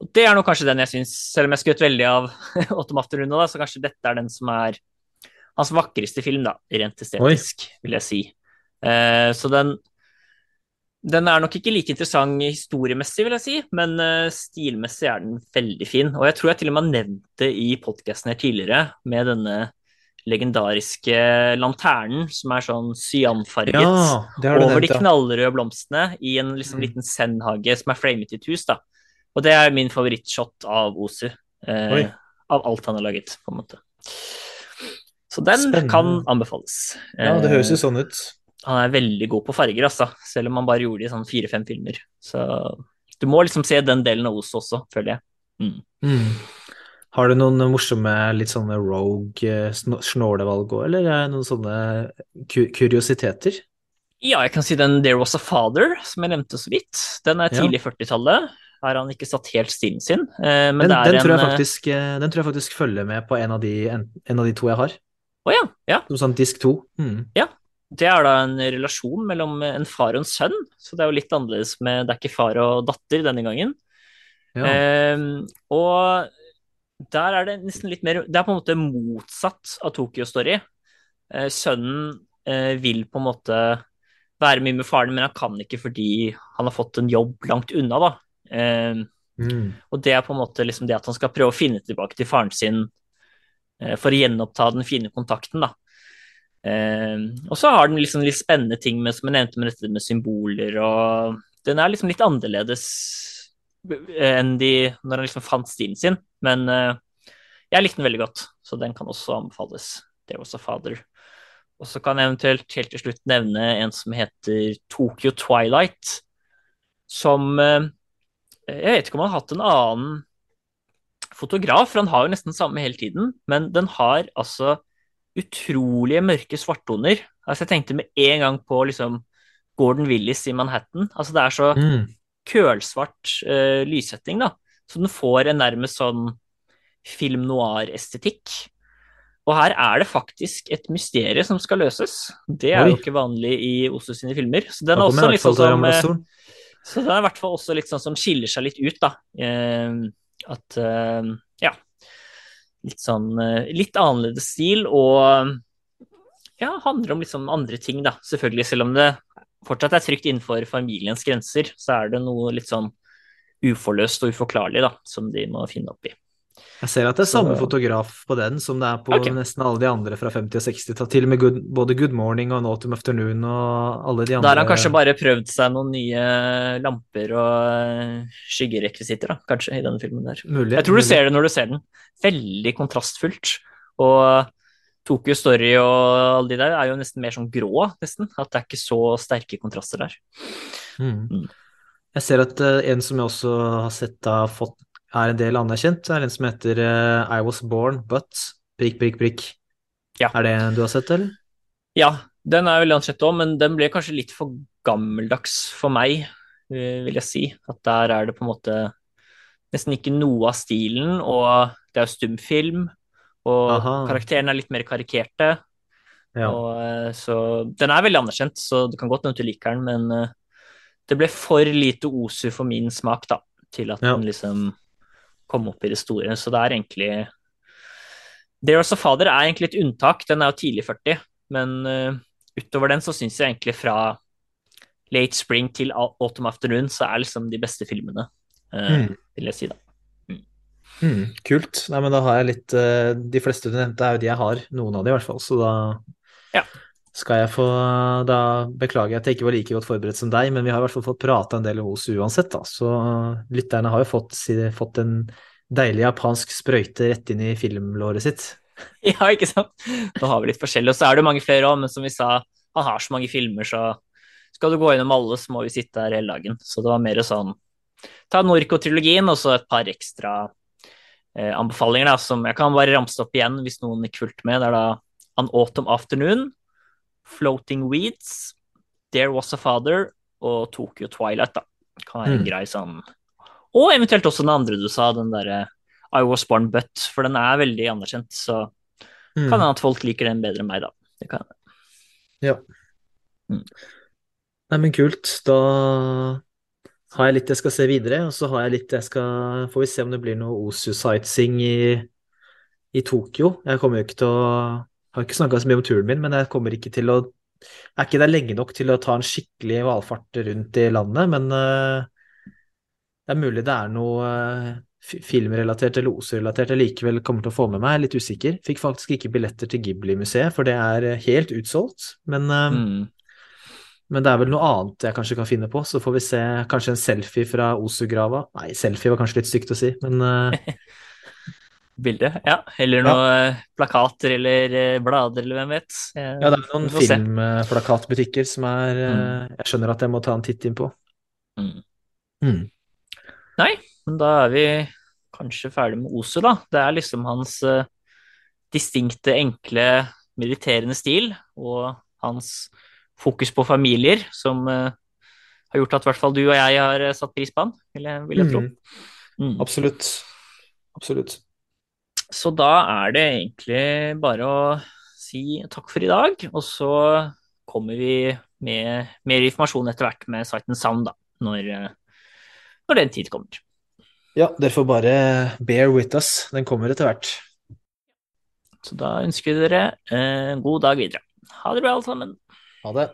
Det er nok kanskje den jeg syns, selv om jeg skrøt veldig av Automaterunde, da, så kanskje dette er den som er hans vakreste film, da, rent estetisk, Oi. vil jeg si. Uh, så den, den er nok ikke like interessant historiemessig, vil jeg si, men uh, stilmessig er den veldig fin. Og jeg tror jeg til og med har nevnt det i podkasten her tidligere, med denne legendariske lanternen som er sånn cyanfarget ja, over de knallrøde blomstene i en liksom, mm. liten zen-hage som er framet i et hus. da. Og det er min favorittshot av Osu. Eh, av alt han har laget, på en måte. Så den Spennende. kan anbefales. Ja, det høres jo eh, sånn ut. Han er veldig god på farger, altså. Selv om han bare gjorde det i sånn fire-fem filmer. Så du må liksom se den delen av Osu også, føler jeg. Mm. Mm. Har du noen morsomme litt sånne rogue eh, snålevalg òg, eller noen sånne kuriositeter? Ja, jeg kan si den There Was A Father, som jeg nevnte så vidt. Den er tidlig ja. 40-tallet har han ikke satt helt stilen sin. Eh, men den, den, tror en, faktisk, eh, den, tror jeg faktisk, følger med på en av de, en, en av de to jeg har. Å oh, ja, ja. Som sånn disk to. Mm. Ja. Det er da en relasjon mellom en far og en sønn, så det er jo litt annerledes med Det er ikke far og datter denne gangen. Ja. Eh, og der er det nesten litt mer Det er på en måte motsatt av Tokyo Story. Eh, sønnen eh, vil på en måte være mye med faren, men han kan ikke fordi han har fått en jobb langt unna, da. Eh, Mm. Og det er på en måte liksom det at han skal prøve å finne tilbake til faren sin eh, for å gjenoppta den fine kontakten, da. Eh, og så har den liksom litt spennende ting med, som jeg nevnte, med dette med symboler, og den er liksom litt annerledes enn de når han liksom fant stilen sin, men eh, jeg likte den veldig godt, så den kan også anbefales. Det er også Father. Og så kan jeg eventuelt helt til slutt nevne en som heter Tokyo Twilight, som eh, Jeg vet ikke om han har hatt en annen fotograf, for han har jo nesten samme hele tiden, men den har altså utrolige mørke svarttoner. Altså jeg tenkte med en gang på liksom Gordon Willis i Manhattan. Altså det er så Mm. kølsvart uh, lyssetting, da. Så den får en nærmest sånn film noir-estetikk. Og her er det faktisk et mysterium som skal løses. Det er Oi. jo ikke vanlig i Oslo sine filmer. Så den er også liksom som Så det er i hvert fall også litt sånn som skiller seg litt ut, da. Eh, at eh, ja. Litt sånn eh, litt annerledes stil og ja, handler om liksom andre ting, da. Selvfølgelig, selv om det fortsatt er trygt innenfor familiens grenser, så er det noe litt sånn uforløst og uforklarlig, da, som de må finne opp i. Jeg ser at det er Så- samme fotograf på den som det er på okay. nesten alle de andre fra 50- og 60-tallet. Til og med good, både Good Morning og An Autumn Afternoon og alle de Da andre. har han kanskje bare prøvd seg noen nye lamper og eh, skyggerekvisitter, da, kanskje, i denne filmen der. Mulig, Jeg tror du ser det når du ser den. Veldig kontrastfullt. Og Tokyo Story og alle de der er jo nesten mer sånn grå, nesten. At det er ikke så sterke kontraster der. Mm. Mm. Jeg ser at uh, en som jeg også har sett har fått er en del anerkjent, er en som heter uh, I Was Born But prikk, prikk, prikk. Ja. Er det en du har sett, eller? Ja, den er veldig anerkjent òg, men den ble kanskje litt for gammeldags for meg, eh, vil jeg si. At der er det på en måte nesten ikke noe av stilen, og det er jo stumfilm, og Aha. karakterene er litt mer karikerte. Ja. Og, eh, så den er veldig anerkjent, så det kan godt hende du liker den, men det ble for lite Osu for min smak, da, til at Ja. den liksom kom opp i det store. Så det er egentlig There of Father er egentlig et unntak, den er jo tidlig 40, men uh, utover den så syns jeg egentlig fra Late Spring til Autumn Afternoon så er liksom de beste filmene, uh, Mm. vil jeg si, da. Mm, kult. Nei, men da har jeg litt uh, De fleste du nevnte, er jo de jeg har. Noen av de i hvert fall. Så da Ja. Skal jeg få Da beklager jeg at jeg ikke var like godt forberedt som deg, men vi har i hvert fall fått prata en del Osu uansett, da. Så lytterne har jo fått, fått en deilig japansk sprøyte rett inn i filmlåret sitt. Ja, ikke sant? Nå har vi litt forskjellig, og så er det mange flere òg, men som vi sa, han har så mange filmer, så skal du gå gjennom alle, så må vi sitte her hele dagen. Så det var mer sånn Ta Norco-trilogien og så et par ekstra eh, anbefalinger, da, som jeg kan bare ramse opp igjen hvis noen ikke fulgte med. Det er da An Autumn Afternoon, Floating Weeds, There Was a Father og Tokyo Twilight, da. Kan være en Mm. grei sånn Og eventuelt også den andre du sa, den derre I Was Born But, for den er veldig anerkjent, så Mm. kan hende at folk liker den bedre enn meg, da. Det kan hende. Ja. Mm. Nei, men kult. Da har jeg litt jeg skal se videre, og så har jeg litt jeg skal Får vi se om det blir noe Osu-sightseeing i, i Tokyo. Jeg kommer jo ikke til å Har ikke snakka så mye om turen min, men jeg kommer ikke til å jeg Er ikke der lenge nok til å ta en skikkelig valfart rundt i landet, men eh, det er mulig det er noe eh, filmrelatert eller Osu-relatert jeg likevel kommer til å få med meg. Jeg er litt usikker. Fikk faktisk ikke billetter til Ghibli-museet, for det er eh, helt utsolgt. Men Mm. men det er vel noe annet jeg kanskje kan finne på, så får vi se kanskje en selfie fra Osu-grava. Nei, selfie var kanskje litt stygt å si, men Bilde, ja. Eller noe ja. plakater eller eh, blader, eller hvem vet. Eh, ja, det er noen filmplakatbutikker som er mm. Jeg skjønner at jeg må ta en titt inn på. Mm. Mm. Nei, men da er vi kanskje ferdig med Osu, da. Det er liksom hans uh, distinkte, enkle, mediterende stil og hans fokus på familier som uh, har gjort at i hvert fall du og jeg har eh, satt pris på han, vil jeg, vil jeg tro. Mm. Mm. Absolutt. Absolutt. Så da er det egentlig bare å si takk for i dag, og så kommer vi med mer informasjon etter hvert med Sight Sound, da, når, eh, når den tid kommer. Ja, dere får bare bear with us. Den kommer etter hvert. Så da ønsker vi dere eh, en god dag videre. Ha det bra, alle sammen. Ha det.